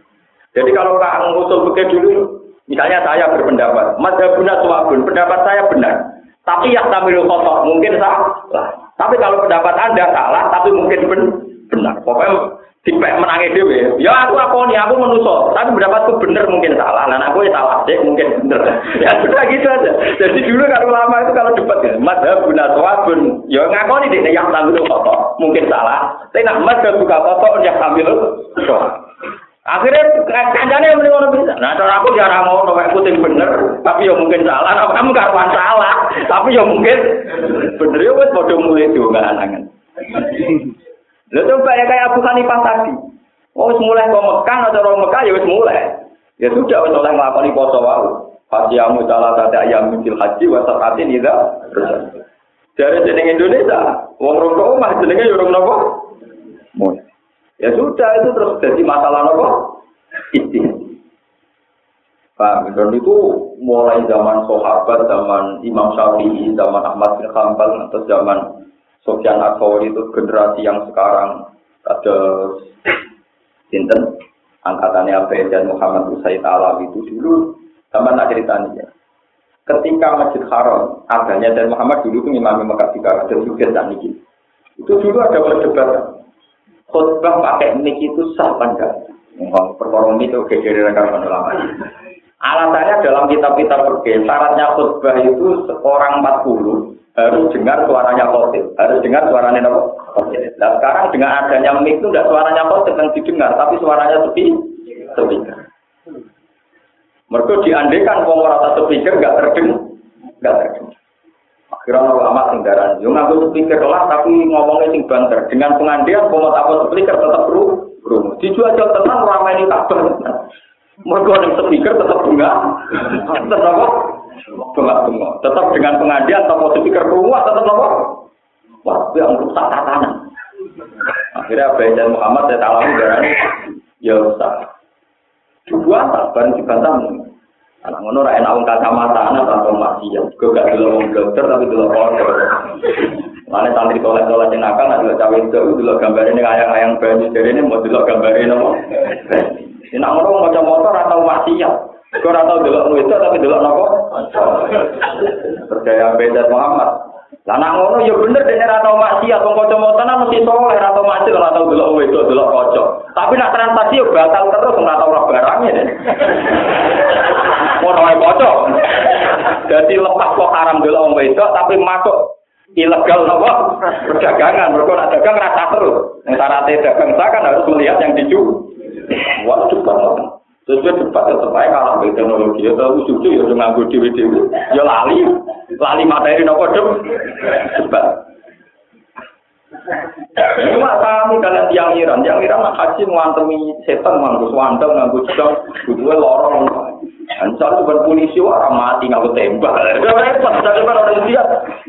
Jadi kalau orang ngusul begitu dulu, misalnya saya berpendapat, madhabuna soabun, pendapat saya benar. Tapi yang tamilul kotok mungkin salah. Tapi kalau pendapat Anda salah, tapi mungkin benar. Pokoknya Dipek menangi dewe. Ya aku nih aku menuso, tapi pendapatku bener mungkin salah. Nah aku ya salah deh mungkin bener. Ya sudah gitu aja. Jadi dulu kalau lama itu kalau debat ya, madhab guna bun. Ya ngakoni deh yang sambil kotor, mungkin salah. Tapi nak mas buka kotor yang sambil Akhirnya kancane yang ngono bisa. Nah, cara aku jarang ngono kayak putih bener, tapi ya mungkin salah. Nah, kamu karuan salah, tapi ya mungkin bener ya wis padha mulai juga anangan. Lha coba ya kayak Abu Hanifah tadi. Oh, mulai kok Mekah atau orang Mekah ya wis mulai. Ya sudah wis oleh nglakoni poso. Fasiyamu salah tata ayam mil haji wa sakatin ida. Dari jeneng Indonesia, wong rokok omah jenenge rong napa? Mulai. Ya sudah itu terus jadi masalah apa? Istihad. Paham? Dan itu mulai zaman sahabat, zaman Imam Syafi'i, zaman Ahmad bin Hanbal, atau zaman Sofyan Akhawari itu generasi yang sekarang ada Sinten angkatannya Abu dan Muhammad Usaid Alam itu dulu zaman tak ceritanya. Ketika Masjid Haram adanya dan Muhammad dulu itu Imam Mekah Tikar dan juga dan Itu dulu ada perdebatan khutbah pakai mic itu sah apa enggak? Perkara itu gegere rekaman ulama. Alasannya dalam kitab-kitab pergi, syaratnya khutbah itu seorang 40 harus dengar suaranya khotib, harus dengar suaranya apa? Nah sekarang dengan adanya mic itu tidak suaranya khotib yang didengar, tapi suaranya sepi, sepi. Mereka diandekan kalau rasa speaker nggak terdengar, nggak terdengar. Kira ulama sing darah, yo nganggo speaker lah tapi ngomongnya sing banter. Dengan pengandian mau apa speaker tetap ru, ru. Dijual jual tenang ramai ini tak Mereka ning speaker tetap bunga, tetap? Tetap dengan pengandian atau speaker rumah tetap apa? Wah, itu yang rusak tatanan. Akhirnya Abu dan Muhammad saya alami darah ya usah. Dua tak bareng dibantah Anak ngono ra enak wong kacamata anak atau maksiat. Kok gak dulu wong dokter tapi dulu kotor. Mana santri tolak yang nakal, nak dulu cawe itu dulu gambar ini ayang-ayang banyu jadi ini mau dulu gambar ini mau. Ini nak ngono mau motor atau maksiat. Kau atau dulu itu tapi dulu nopo. Percaya beda Muhammad. Lah ngono ya bener dene ora tau maksiat wong kanca motonan mesti soleh ora tau maksiat ora tau delok wedok delok kanca. Tapi nak transaksi yo batal terus ora tau roh barangnya deh. Ngono wae kanca. Dadi lepas kok haram delok wong wedok tapi masuk ilegal nopo perdagangan mereka dagang rasa terus. Nek syaratnya dagang kan harus melihat yang dijual. Wah, banget. Terus dia debat tetap aja kalah dengan teknologi. Ya tahu cucu ya udah nganggur dewi dewi. Ya lali, lali materi nopo dem. Debat. Cuma kami kalian tiang Iran, tiang Iran nak haji ngantemi setan nganggur swandel nganggur jam, butuhnya lorong. Misalnya bukan polisi orang mati nganggur tembak. Repot, jadi kan orang India,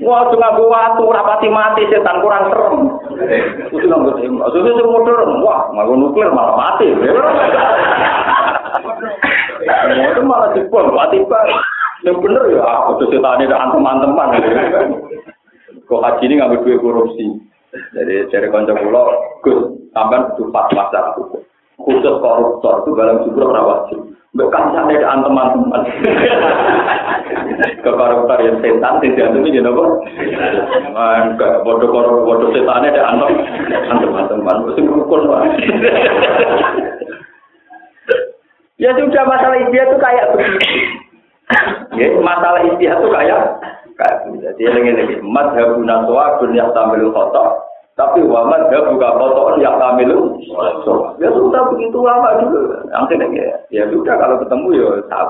wah cuma nganggur waktu rapati mati setan kurang serem. Itu nganggur tembak. Sudah modern, wah nganggur nuklir malah mati. Itu malah dibom, tiba yang bener ya, aku tuh setan ini teman-teman. Kok haji ini ngambil duit korupsi. Jadi dari konco pulau, Gus, sampai itu fatwa hukum. Khusus koruptor itu dalam jumlah rawat Bukan sampai ada teman-teman. Ke koruptor yang setan, tidak itu jadi apa? Enggak, bodoh koruptor, bodoh setan ada antem, teman-teman. Mesti rukun, Ya sudah masalah istihad itu kayak begitu. ya, masalah istihad itu kayak kayak. Jadi lagi lagi madhabu naswa yang tampil foto, tapi wa madhabu foto yang tampil Ya sudah begitu lama dulu. Nanti ya, ya sudah kalau ketemu ya salam,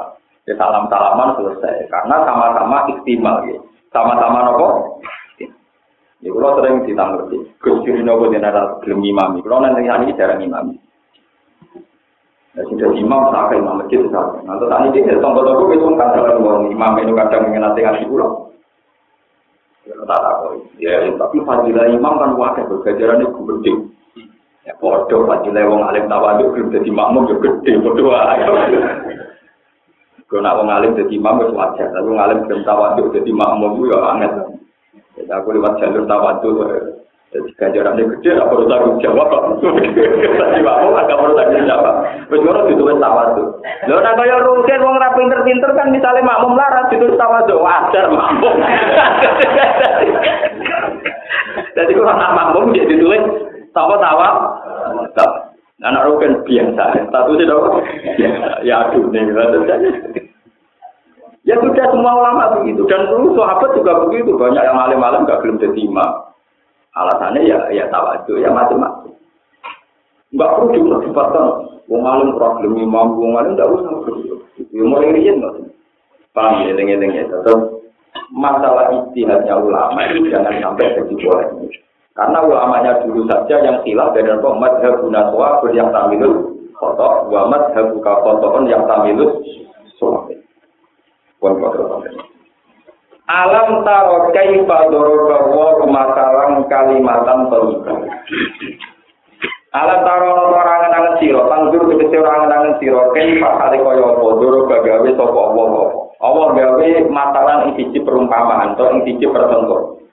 ya salam salaman selesai. Karena sama-sama istimal ya. Sama-sama nopo. Ya kalau sering ditanggapi, Gus Ciri nopo jenazah belum imami. Kalau nanti hari ini jarang imami. Ya sudah imam sampai imam masjid sampai. Nanti tadi dia tombol tombol itu kan dalam orang imam itu kadang mengenai ngasih pulau. Ya tak tahu. Ya tapi fadilah imam kan wakil bergajaran itu gede. Ya bodoh fadilah wong alim tawaduk belum jadi makmum juga gede bodoh. Kalau nak wong alim jadi imam itu wajar. Tapi wong alim belum tawaduk jadi makmum itu ya aneh. Ya aku lewat jalur tawaduk. Jadi ganjarannya gede, apa perlu tanggung jawab. Tadi mau agak perlu tanggung jawab. Terus ngono ditulis tawadu. Lho nek kaya rugen wong ra pinter-pinter kan misalnya makmum larat ditulis tawadu, wajar makmum. Jadi kalau anak makmum dia ditulis tawa tawa. Anak rugen biasa, statusnya dong. Ya aduh nih, Ya sudah semua ulama begitu dan dulu sahabat juga begitu banyak yang alim-alim gak belum imam. Alasannya ya ya tawadu ya macam-macam. Enggak perlu diperdebatkan. Wong alim problem imam, wong alim tidak usah perlu. Ya mulai riyen kok. Paham ya, eling-eling ya. Tetap masalah istihadnya ulama itu jangan sampai jadi boleh. Karena ulamanya dulu saja yang khilaf dari apa madhab gunaswa yang tamilul khotok wa buka khotokan yang tamilul suami. Pun Alam taro kaifa daraba wa masalang kalimatan thayyibah. Alam taro orang angen-angen sira, tandur tegese orang angen-angen sira, kaifa kali kaya apa daraba gawe sapa apa. Allah gawe masalah ing siji perumpamaan atau ing siji pertentu.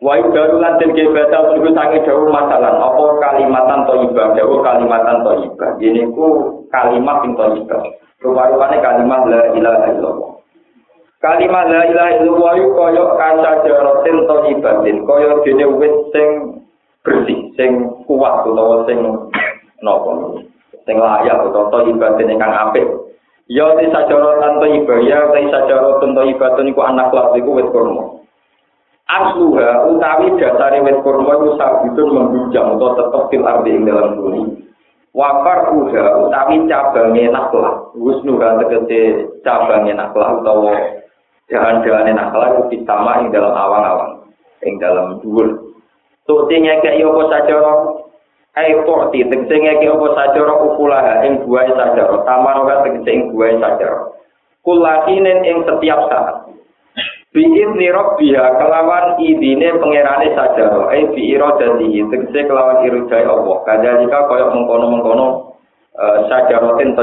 Wa yudaru lan den gebata suku sange dawu masalah apa kalimatan thayyibah, dawu kalimatan thayyibah. Ini ku kalimat sing thayyibah. Rupa-rupane kalimat la ilaha illallah. Kalimat la ilaha illallah kaya kaca jarotin thayyibatin, kaya dene wit sing bersih, sing kuat utawa sing napa sing layak utawa thayyibatin ingkang apik. Ya te sajarotan thayyibah ya te sajarotan thayyibatun iku anak kelas iku wit kurma. asluha utawi dasare wit kurma iku sabitun membujang utawa tetep fil ardi ing dalam bumi wafar uha utawi cabange naklah husnuha tegese cabange naklah utawa jalan-jalan naklah itu ditama ing dalam awang-awang ing dalam dhuwur. Tuti ngekek yo apa sajara ai porti tegese ngekek apa sajara ukulaha ing buahe sajara tamaro tegese ing buahe sajara kulakinen ing setiap saat. Bikin nirok biha kelawan idine pangerane saja, eh bi iro dan dihi tegese kelawan irujai Allah. Kaja jika koyok mengkono mengkono saja rotin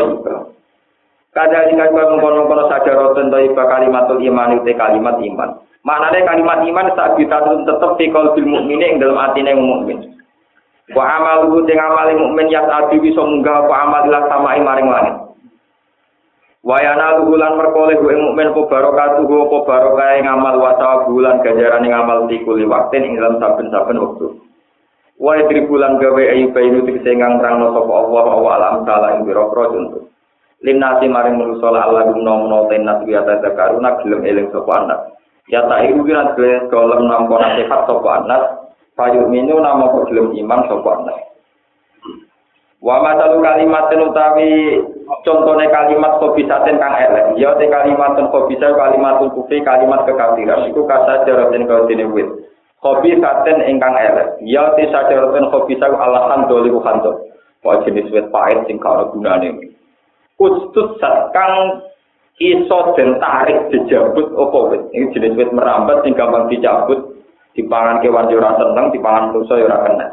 Kada lingkar kau mengkono kono saja roten tapi bakali iman itu kalimat iman. Maknanya kalimat iman tak kita tetap di kalau mukmin yang dalam hati neng mukmin. Wa amal lu yang amal mukmin yang adi bisa munggah apa amal lah sama imaring langit. Wa yana lu bulan perkoleh bu mukmin apa barokah apa ku barokah yang amal wasa bulan ganjaran yang amal di kuli ing dalam saben saben waktu. Wa tri gawe ayu bayu tiga sengang terang nusuk Allah wa alam taala ing biro juntuh. Lim nasi maring manusa la Allah gum nom no ten nasi biasa karuna gelem eling sopo anak. Ya tak iku kira gue golem nampa nasihat sopo anak. Payu minu nama kok gelem iman sopo anak. Wa masalu kalimat utawi contohnya kalimat kobisaten kang elek. Ya te kalimat kobisa kalimat kufri kalimat kekafiran. Iku kasa jarotin kau dene wit. Kobisaten ingkang elek. Ya te sajarotin kobisa alasan doli kuhanto. Wah jenis wit pahit sing karo gunane. Ustut sat kang iso den tarik dijabut opo wit. Ini jenis wit merambat sing gampang dicabut. Dipangan kewan yo ora seneng, dipangan manusa yo ora kena.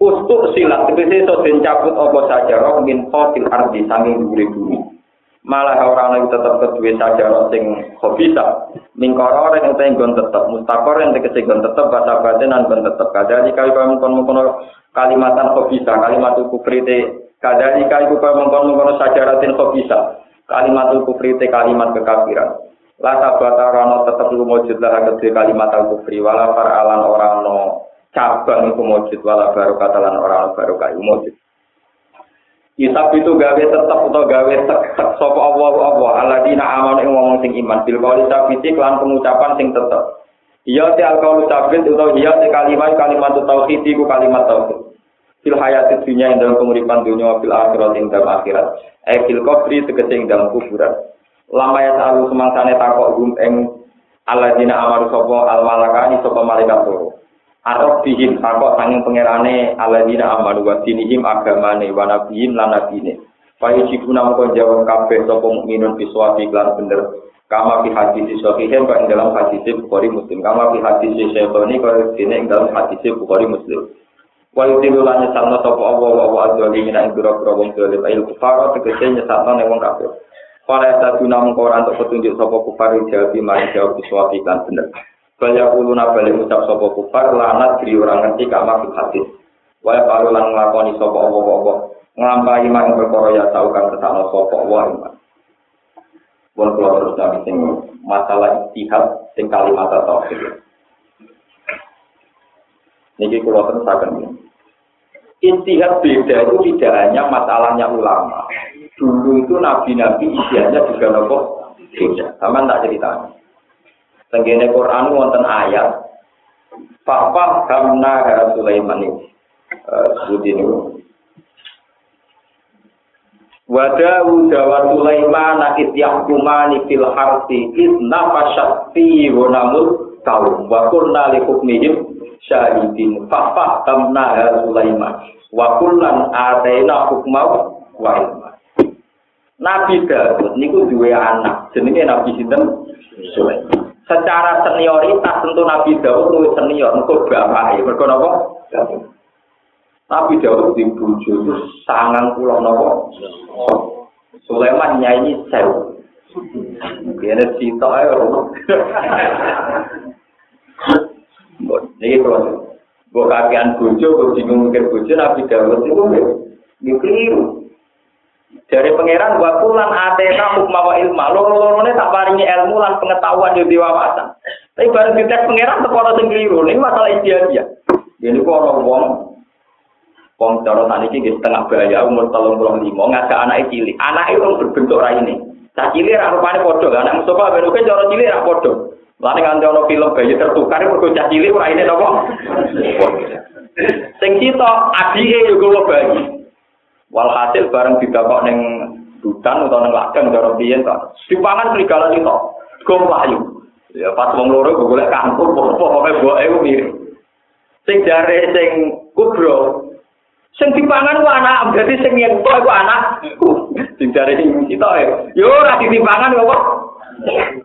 Ustuk silat, tegese iso den cabut apa saja roh min khotil ardi sanging dhuwure bumi. Malah ora ana tetep kedue saja sing khobisa. Mingkara ora ing gon tetep mustaqor ing tegese gon tetep basa batin lan gon tetep. Kaya mengkon-mengkon kalimatan khobisa, kalimat kufrite kadali kali kaya mengkon-mengkon sajaratin khobisa. Kalimat kufrite kalimat kekafiran. La tabata ora tetep lumujud lah kedue kalimat kufri wala faralan ora ana cabang itu mujud wala baru katalan orang baru kayu mujud. Isab itu gawe tetap atau gawe tek tek sopo Allah Allah aladina aman yang ngomong sing iman bil kali sabiti kelan pengucapan sing tetap. Iya ti al kaulu sabit atau iya ti kalimat kalimat tauhid iku kalimat tauhid. Fil hayat dunia yang dalam penguripan dunia fil akhirat yang dalam akhirat. Eh fil kubri dalam kuburan. Lama ya selalu semangsane takok gum eng aladina amaru sopo al malakani sopo malaikat turu. Arab bihim takok sanging pangerane aladina amanu wa dinihim agamane wa nabiyim lan nabine. Fayu jibuna mongko jawab kabeh sapa mukminun biswafi lan bener. Kama fi hadis sahihin kok ing dalam hadis Bukhari Muslim. Kama fi hadis Syaitani kok dene dalam hadis Bukhari Muslim. Wa yutilu lan nyesatno sapa Allah wa wa adzali min ing biro-biro wong dolim ail kufar tegese nyesatno ning wong kafir. Para saduna mongko ora untuk petunjuk sapa kufar jawab mari jawab biswafi lan bener. Kaya kuluna balik ucap sopo kufar lanat diri orang ngerti kama fil hadis. Waya paru lan nglakoni sopo apa-apa. Nglampahi mang perkara ya tau kang kesana sopo wa iman. Pun kula terus nabi sing masalah istihad sing kalimat tauhid. Niki kula terus akan Istihad beda itu tidak hanya masalahnya ulama. Dulu itu nabi-nabi istihadnya juga nopo beda. Sama tak ceritanya. Tenggene Quran wonten ayat Papa Hamna Sulaiman ini. Sebut ini. Wadawu dawa Sulaiman nakit yahkumani fil harsi idna fasyati wonamul kaum wa kurna li syahidin. Fafa tamna Sulaiman. Wa kullan atena hukmau wa ilma. Nabi Daud niku duwe anak. Jenenge Nabi sinten? Sulaiman. Secara senioritas tentu Nabi Daud luwih senior. Mergo bapake. Mergo napa? Nabi Daud di bojo itu sangang pulau nopo. Sulaiman nyanyi sewu. Biar cita ya. Ini kalau gue kakean bojo, gue bingung mikir bojo, Nabi Daud itu gue keliru. Dari pangeran waktu lan atena hukma wa ilma, loro-lorone tak paringi ilmu lan pengetahuan yang diwawasan. Tapi baru dites pangeran tekono sing keliru. Ini masalah istiadia. Jadi kok orang wong Wong cara tadi iki setengah bahaya umur telung puluh lima ngajak anak cilik. Anak itu berbentuk rai ini. Cah cilik rak rupane padha. Anak Mustafa ben oke cara cilik rak padha. Lane nganti ana film bayi tertukar mergo cah cilik ora ini napa? Sing cita adike yo kula bayi. Walhasil bareng didakok ning hutan utawa ning ladang cara biyen kok. Dipangan serigala itu. Gom layu. Ya pas wong loro golek kampung pokoke boke mirip. Sing jare sing kubro Sing dipangan ku anak, berarti sing yen kok iku anakku. Sing jare sing kita ya. Yo ora ditimpangan kok.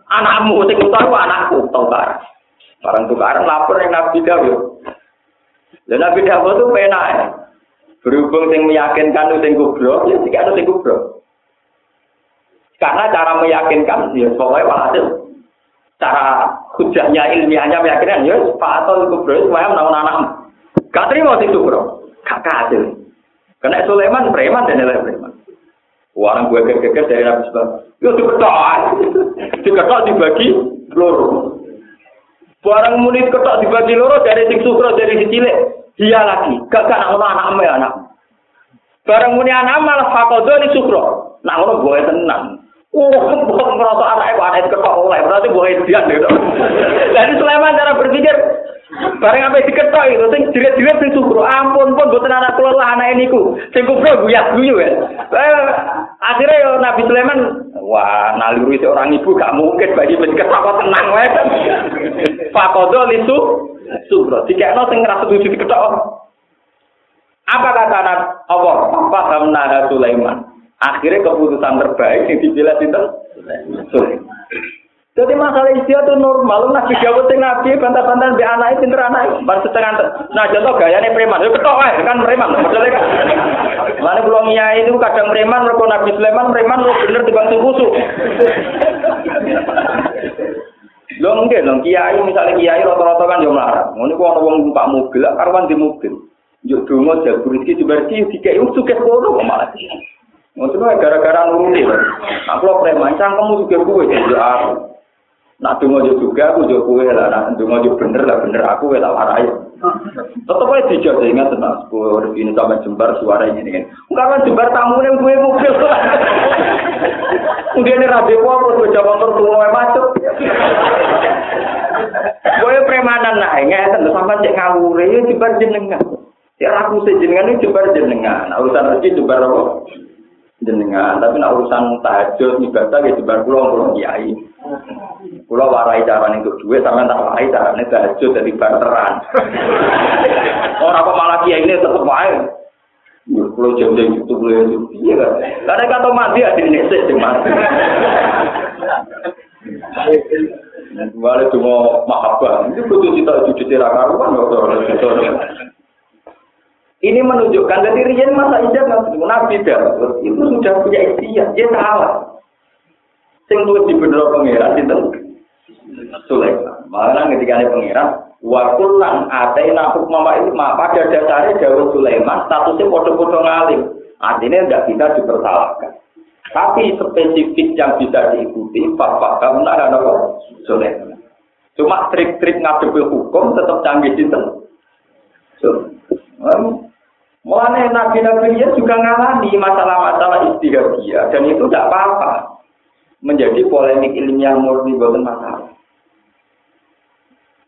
Anakmu sing utar ku anakku, tukar. Barang tukaran lapor yang Nabi Dawud. Dan Nabi Dawud itu penak ya. Berhubung sing meyakinkan itu sing kubro, ya jika itu sing kubro. Karena cara meyakinkan, ya pokoknya walhasil. Cara hujahnya ilmiahnya meyakinkan, ya Pak Atul kubro, semuanya menawan anakmu. Gak terima sing kubro. Gak hasil. Karena Sulaiman preman dan nilai preman. Orang gue geger dari Nabi Sebab. Yo diketok. Diketok dibagi loro. Barang muni ketok dibagi loro dari sing sukro dari si cilik. Dia lagi. Gak gak nak anak ame anak. Barang muni anak malah fakodo di sukro. Nak ngono gue tenang. Oh, bukan merasa anak itu anak ketok mulai berarti gue dia gitu. Jadi Sulaiman cara berpikir Bareng apa diketok itu, sing jiret-jiret sing sukro, ampun pun buatan anak keluar lah anak ini ku, sing kubro guyak guyu ya. Eh, akhirnya yo Nabi Sulaiman, wah naluri seorang ibu gak mungkin bagi diketok kok tenang wae. Fakodo lisu sukro, jika no sing ngerasa tujuh diketok. Apa kata Allah? Paham Nabi Sulaiman. Akhirnya keputusan terbaik yang dipilih itu. Jadi masalah istilah itu normal, nabi Dawud sing nabi bantah-bantah di anak pinter anak, bar setengah. Nah contoh gayanya preman, itu ketok ae kan preman, maksudnya kan. Mana belum iya itu kadang preman, mereka nabi Sulaiman preman lu bener dibantu khusus. Lo enggak kiai misalnya kiai rata-rata kan yang melarang. Ini kok orang numpak mobil, karuan di mobil. Yuk dungo jago rezeki juga dikai suket kono malah. Maksudnya gara-gara nuruti. Aku lo preman, cangkemmu juga gue jadi aku. Nak dungo juga aku yo kowe lah, nak dungo yo bener lah bener aku lah warai. Tetep aja dijak ingat tenang, sepuluh ini sampai jembar suara ini kan. Karena jembar tamu yang gue mobil. Mungkin ini rabi apa gue jawab tertua masuk. Gue premanan nah, ingat tentu sampai cek ngawur ya jembar jenengan. Ya aku sejenengan ini jembar jenengan. Urusan rezeki jembar apa? Jenengan tapi nak urusan tahajud ibadah ya jembar pulau pulau kiai Kulo warai cara ning duwe sampean tak warai carane tahajud dadi barteran. Ora kok malah kiai ini tetep wae. Kulo jam-jam itu kulo iya kan. Karena kata mati ada nese mati. Wale cuma mahabbah. Itu kudu cita cucu tira karuan Ini menunjukkan jadi Rian masa ijab nabi itu sudah punya istiak, dia salah. Sing tuh di bener pangeran itu Sulaiman. Malah ketika ada pangeran, ada yang mama itu pada dasarnya jauh Sulaiman statusnya foto-foto ngalim. Artinya tidak bisa dipersalahkan. Tapi spesifik yang bisa diikuti, Bapak kamu ada apa? Sulaiman. Cuma trik-trik ngadepi hukum tetap canggih itu. So, Mulanya nabi-nabi juga ngalami masalah-masalah istihadiyah dan itu tidak apa-apa menjadi polemik ilmiah murni bukan masalah.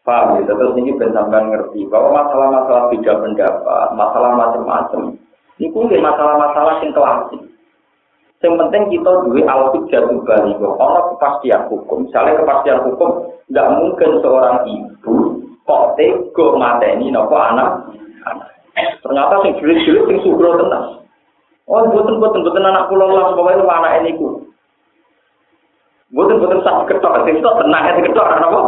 Paham ya? Terus ini benar ngerti bahwa masalah-masalah beda pendapat, masalah macam-macam, ini kumpul masalah-masalah yang klasik. Yang penting kita duwe al-hujjatul baligho, ana kepastian hukum. Misalnya kepastian hukum, nggak mungkin seorang ibu kok tega mateni nopo anak. Ternyata sing jelit-jelit sing sugro tenang. Oh, buatan buatan buatan anak pulau lah, pokoknya itu anak ini ku. Buatan buatan sak ketok, sing ketok tenang, sing ketok apa?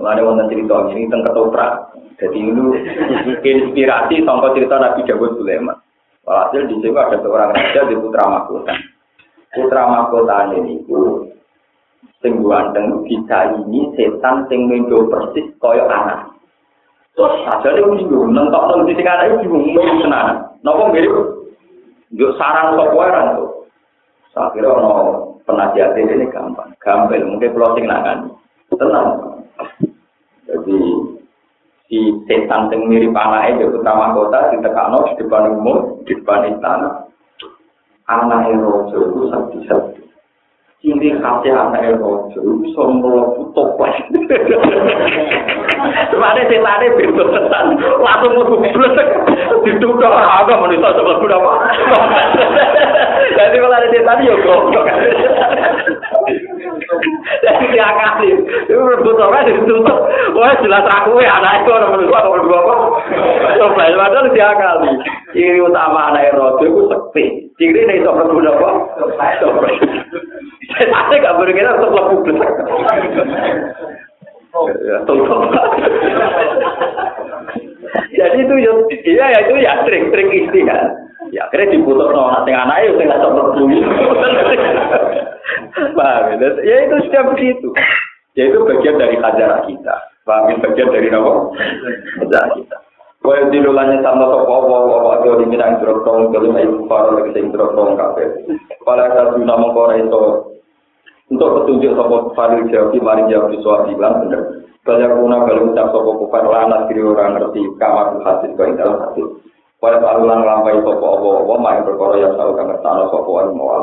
Mulane wonten cerita ini tentang ketoprak. Jadi itu inspirasi sampai cerita Nabi Dawud Sulaiman. Walhasil di situ ada seorang raja di putra mahkota. Putra mahkota ini itu sing ganteng bisa ini setan sing mendo persis koyo anak. Terus aja dia bingung, nentok nang di anak itu bingung bingung tenan. Napa mirip? Yo sarang kok wae ra to. Sakira ono penasihat ini gampang, gampang mungkin plotting nak Tenang. Jadi si setan sing mirip anake di utama kota ditekakno di depan umum di depan istana rojo itu sakti-sakti ciri khasnya anak yang rojo itu semua butuh plek semuanya si lari pintu langsung lebih blesek ditutup agak menurut saya sebab apa jadi kalau ada di tadi ya goblok Jadi diakali. Itu rebut orang ditutup. Wah jelas aku ya anak itu orang menurut aku berdua apa. Coba padahal diakali. Ciri utama anak rodo itu sepi. Ciri ini itu rebut apa? Saya gak berkira untuk lebih besar. Jadi itu ya itu ya trik-trik istilah. Ya akhirnya diputus no anak itu nggak sempat berbunyi. Paham ya? Ya itu sudah begitu. Ya itu bagian dari ajaran kita. Paham ya? Bagian dari apa? Ajaran kita. Kaya dilulanya sama sopo apa apa itu di minang jerotong kelim ayu faro lagi sing jerotong kafe. Kalau ada guna mengkora itu untuk petunjuk sopo fadil jawab mari jawab di suatu bilang bener. Banyak guna kalau ucap sopo kufar lana diri orang ngerti kamar hasil kau dalam hasil. Wala ta'ala lang lampai sopo opo opo, main perkara yang tahu kang ngertana sopo an mawal.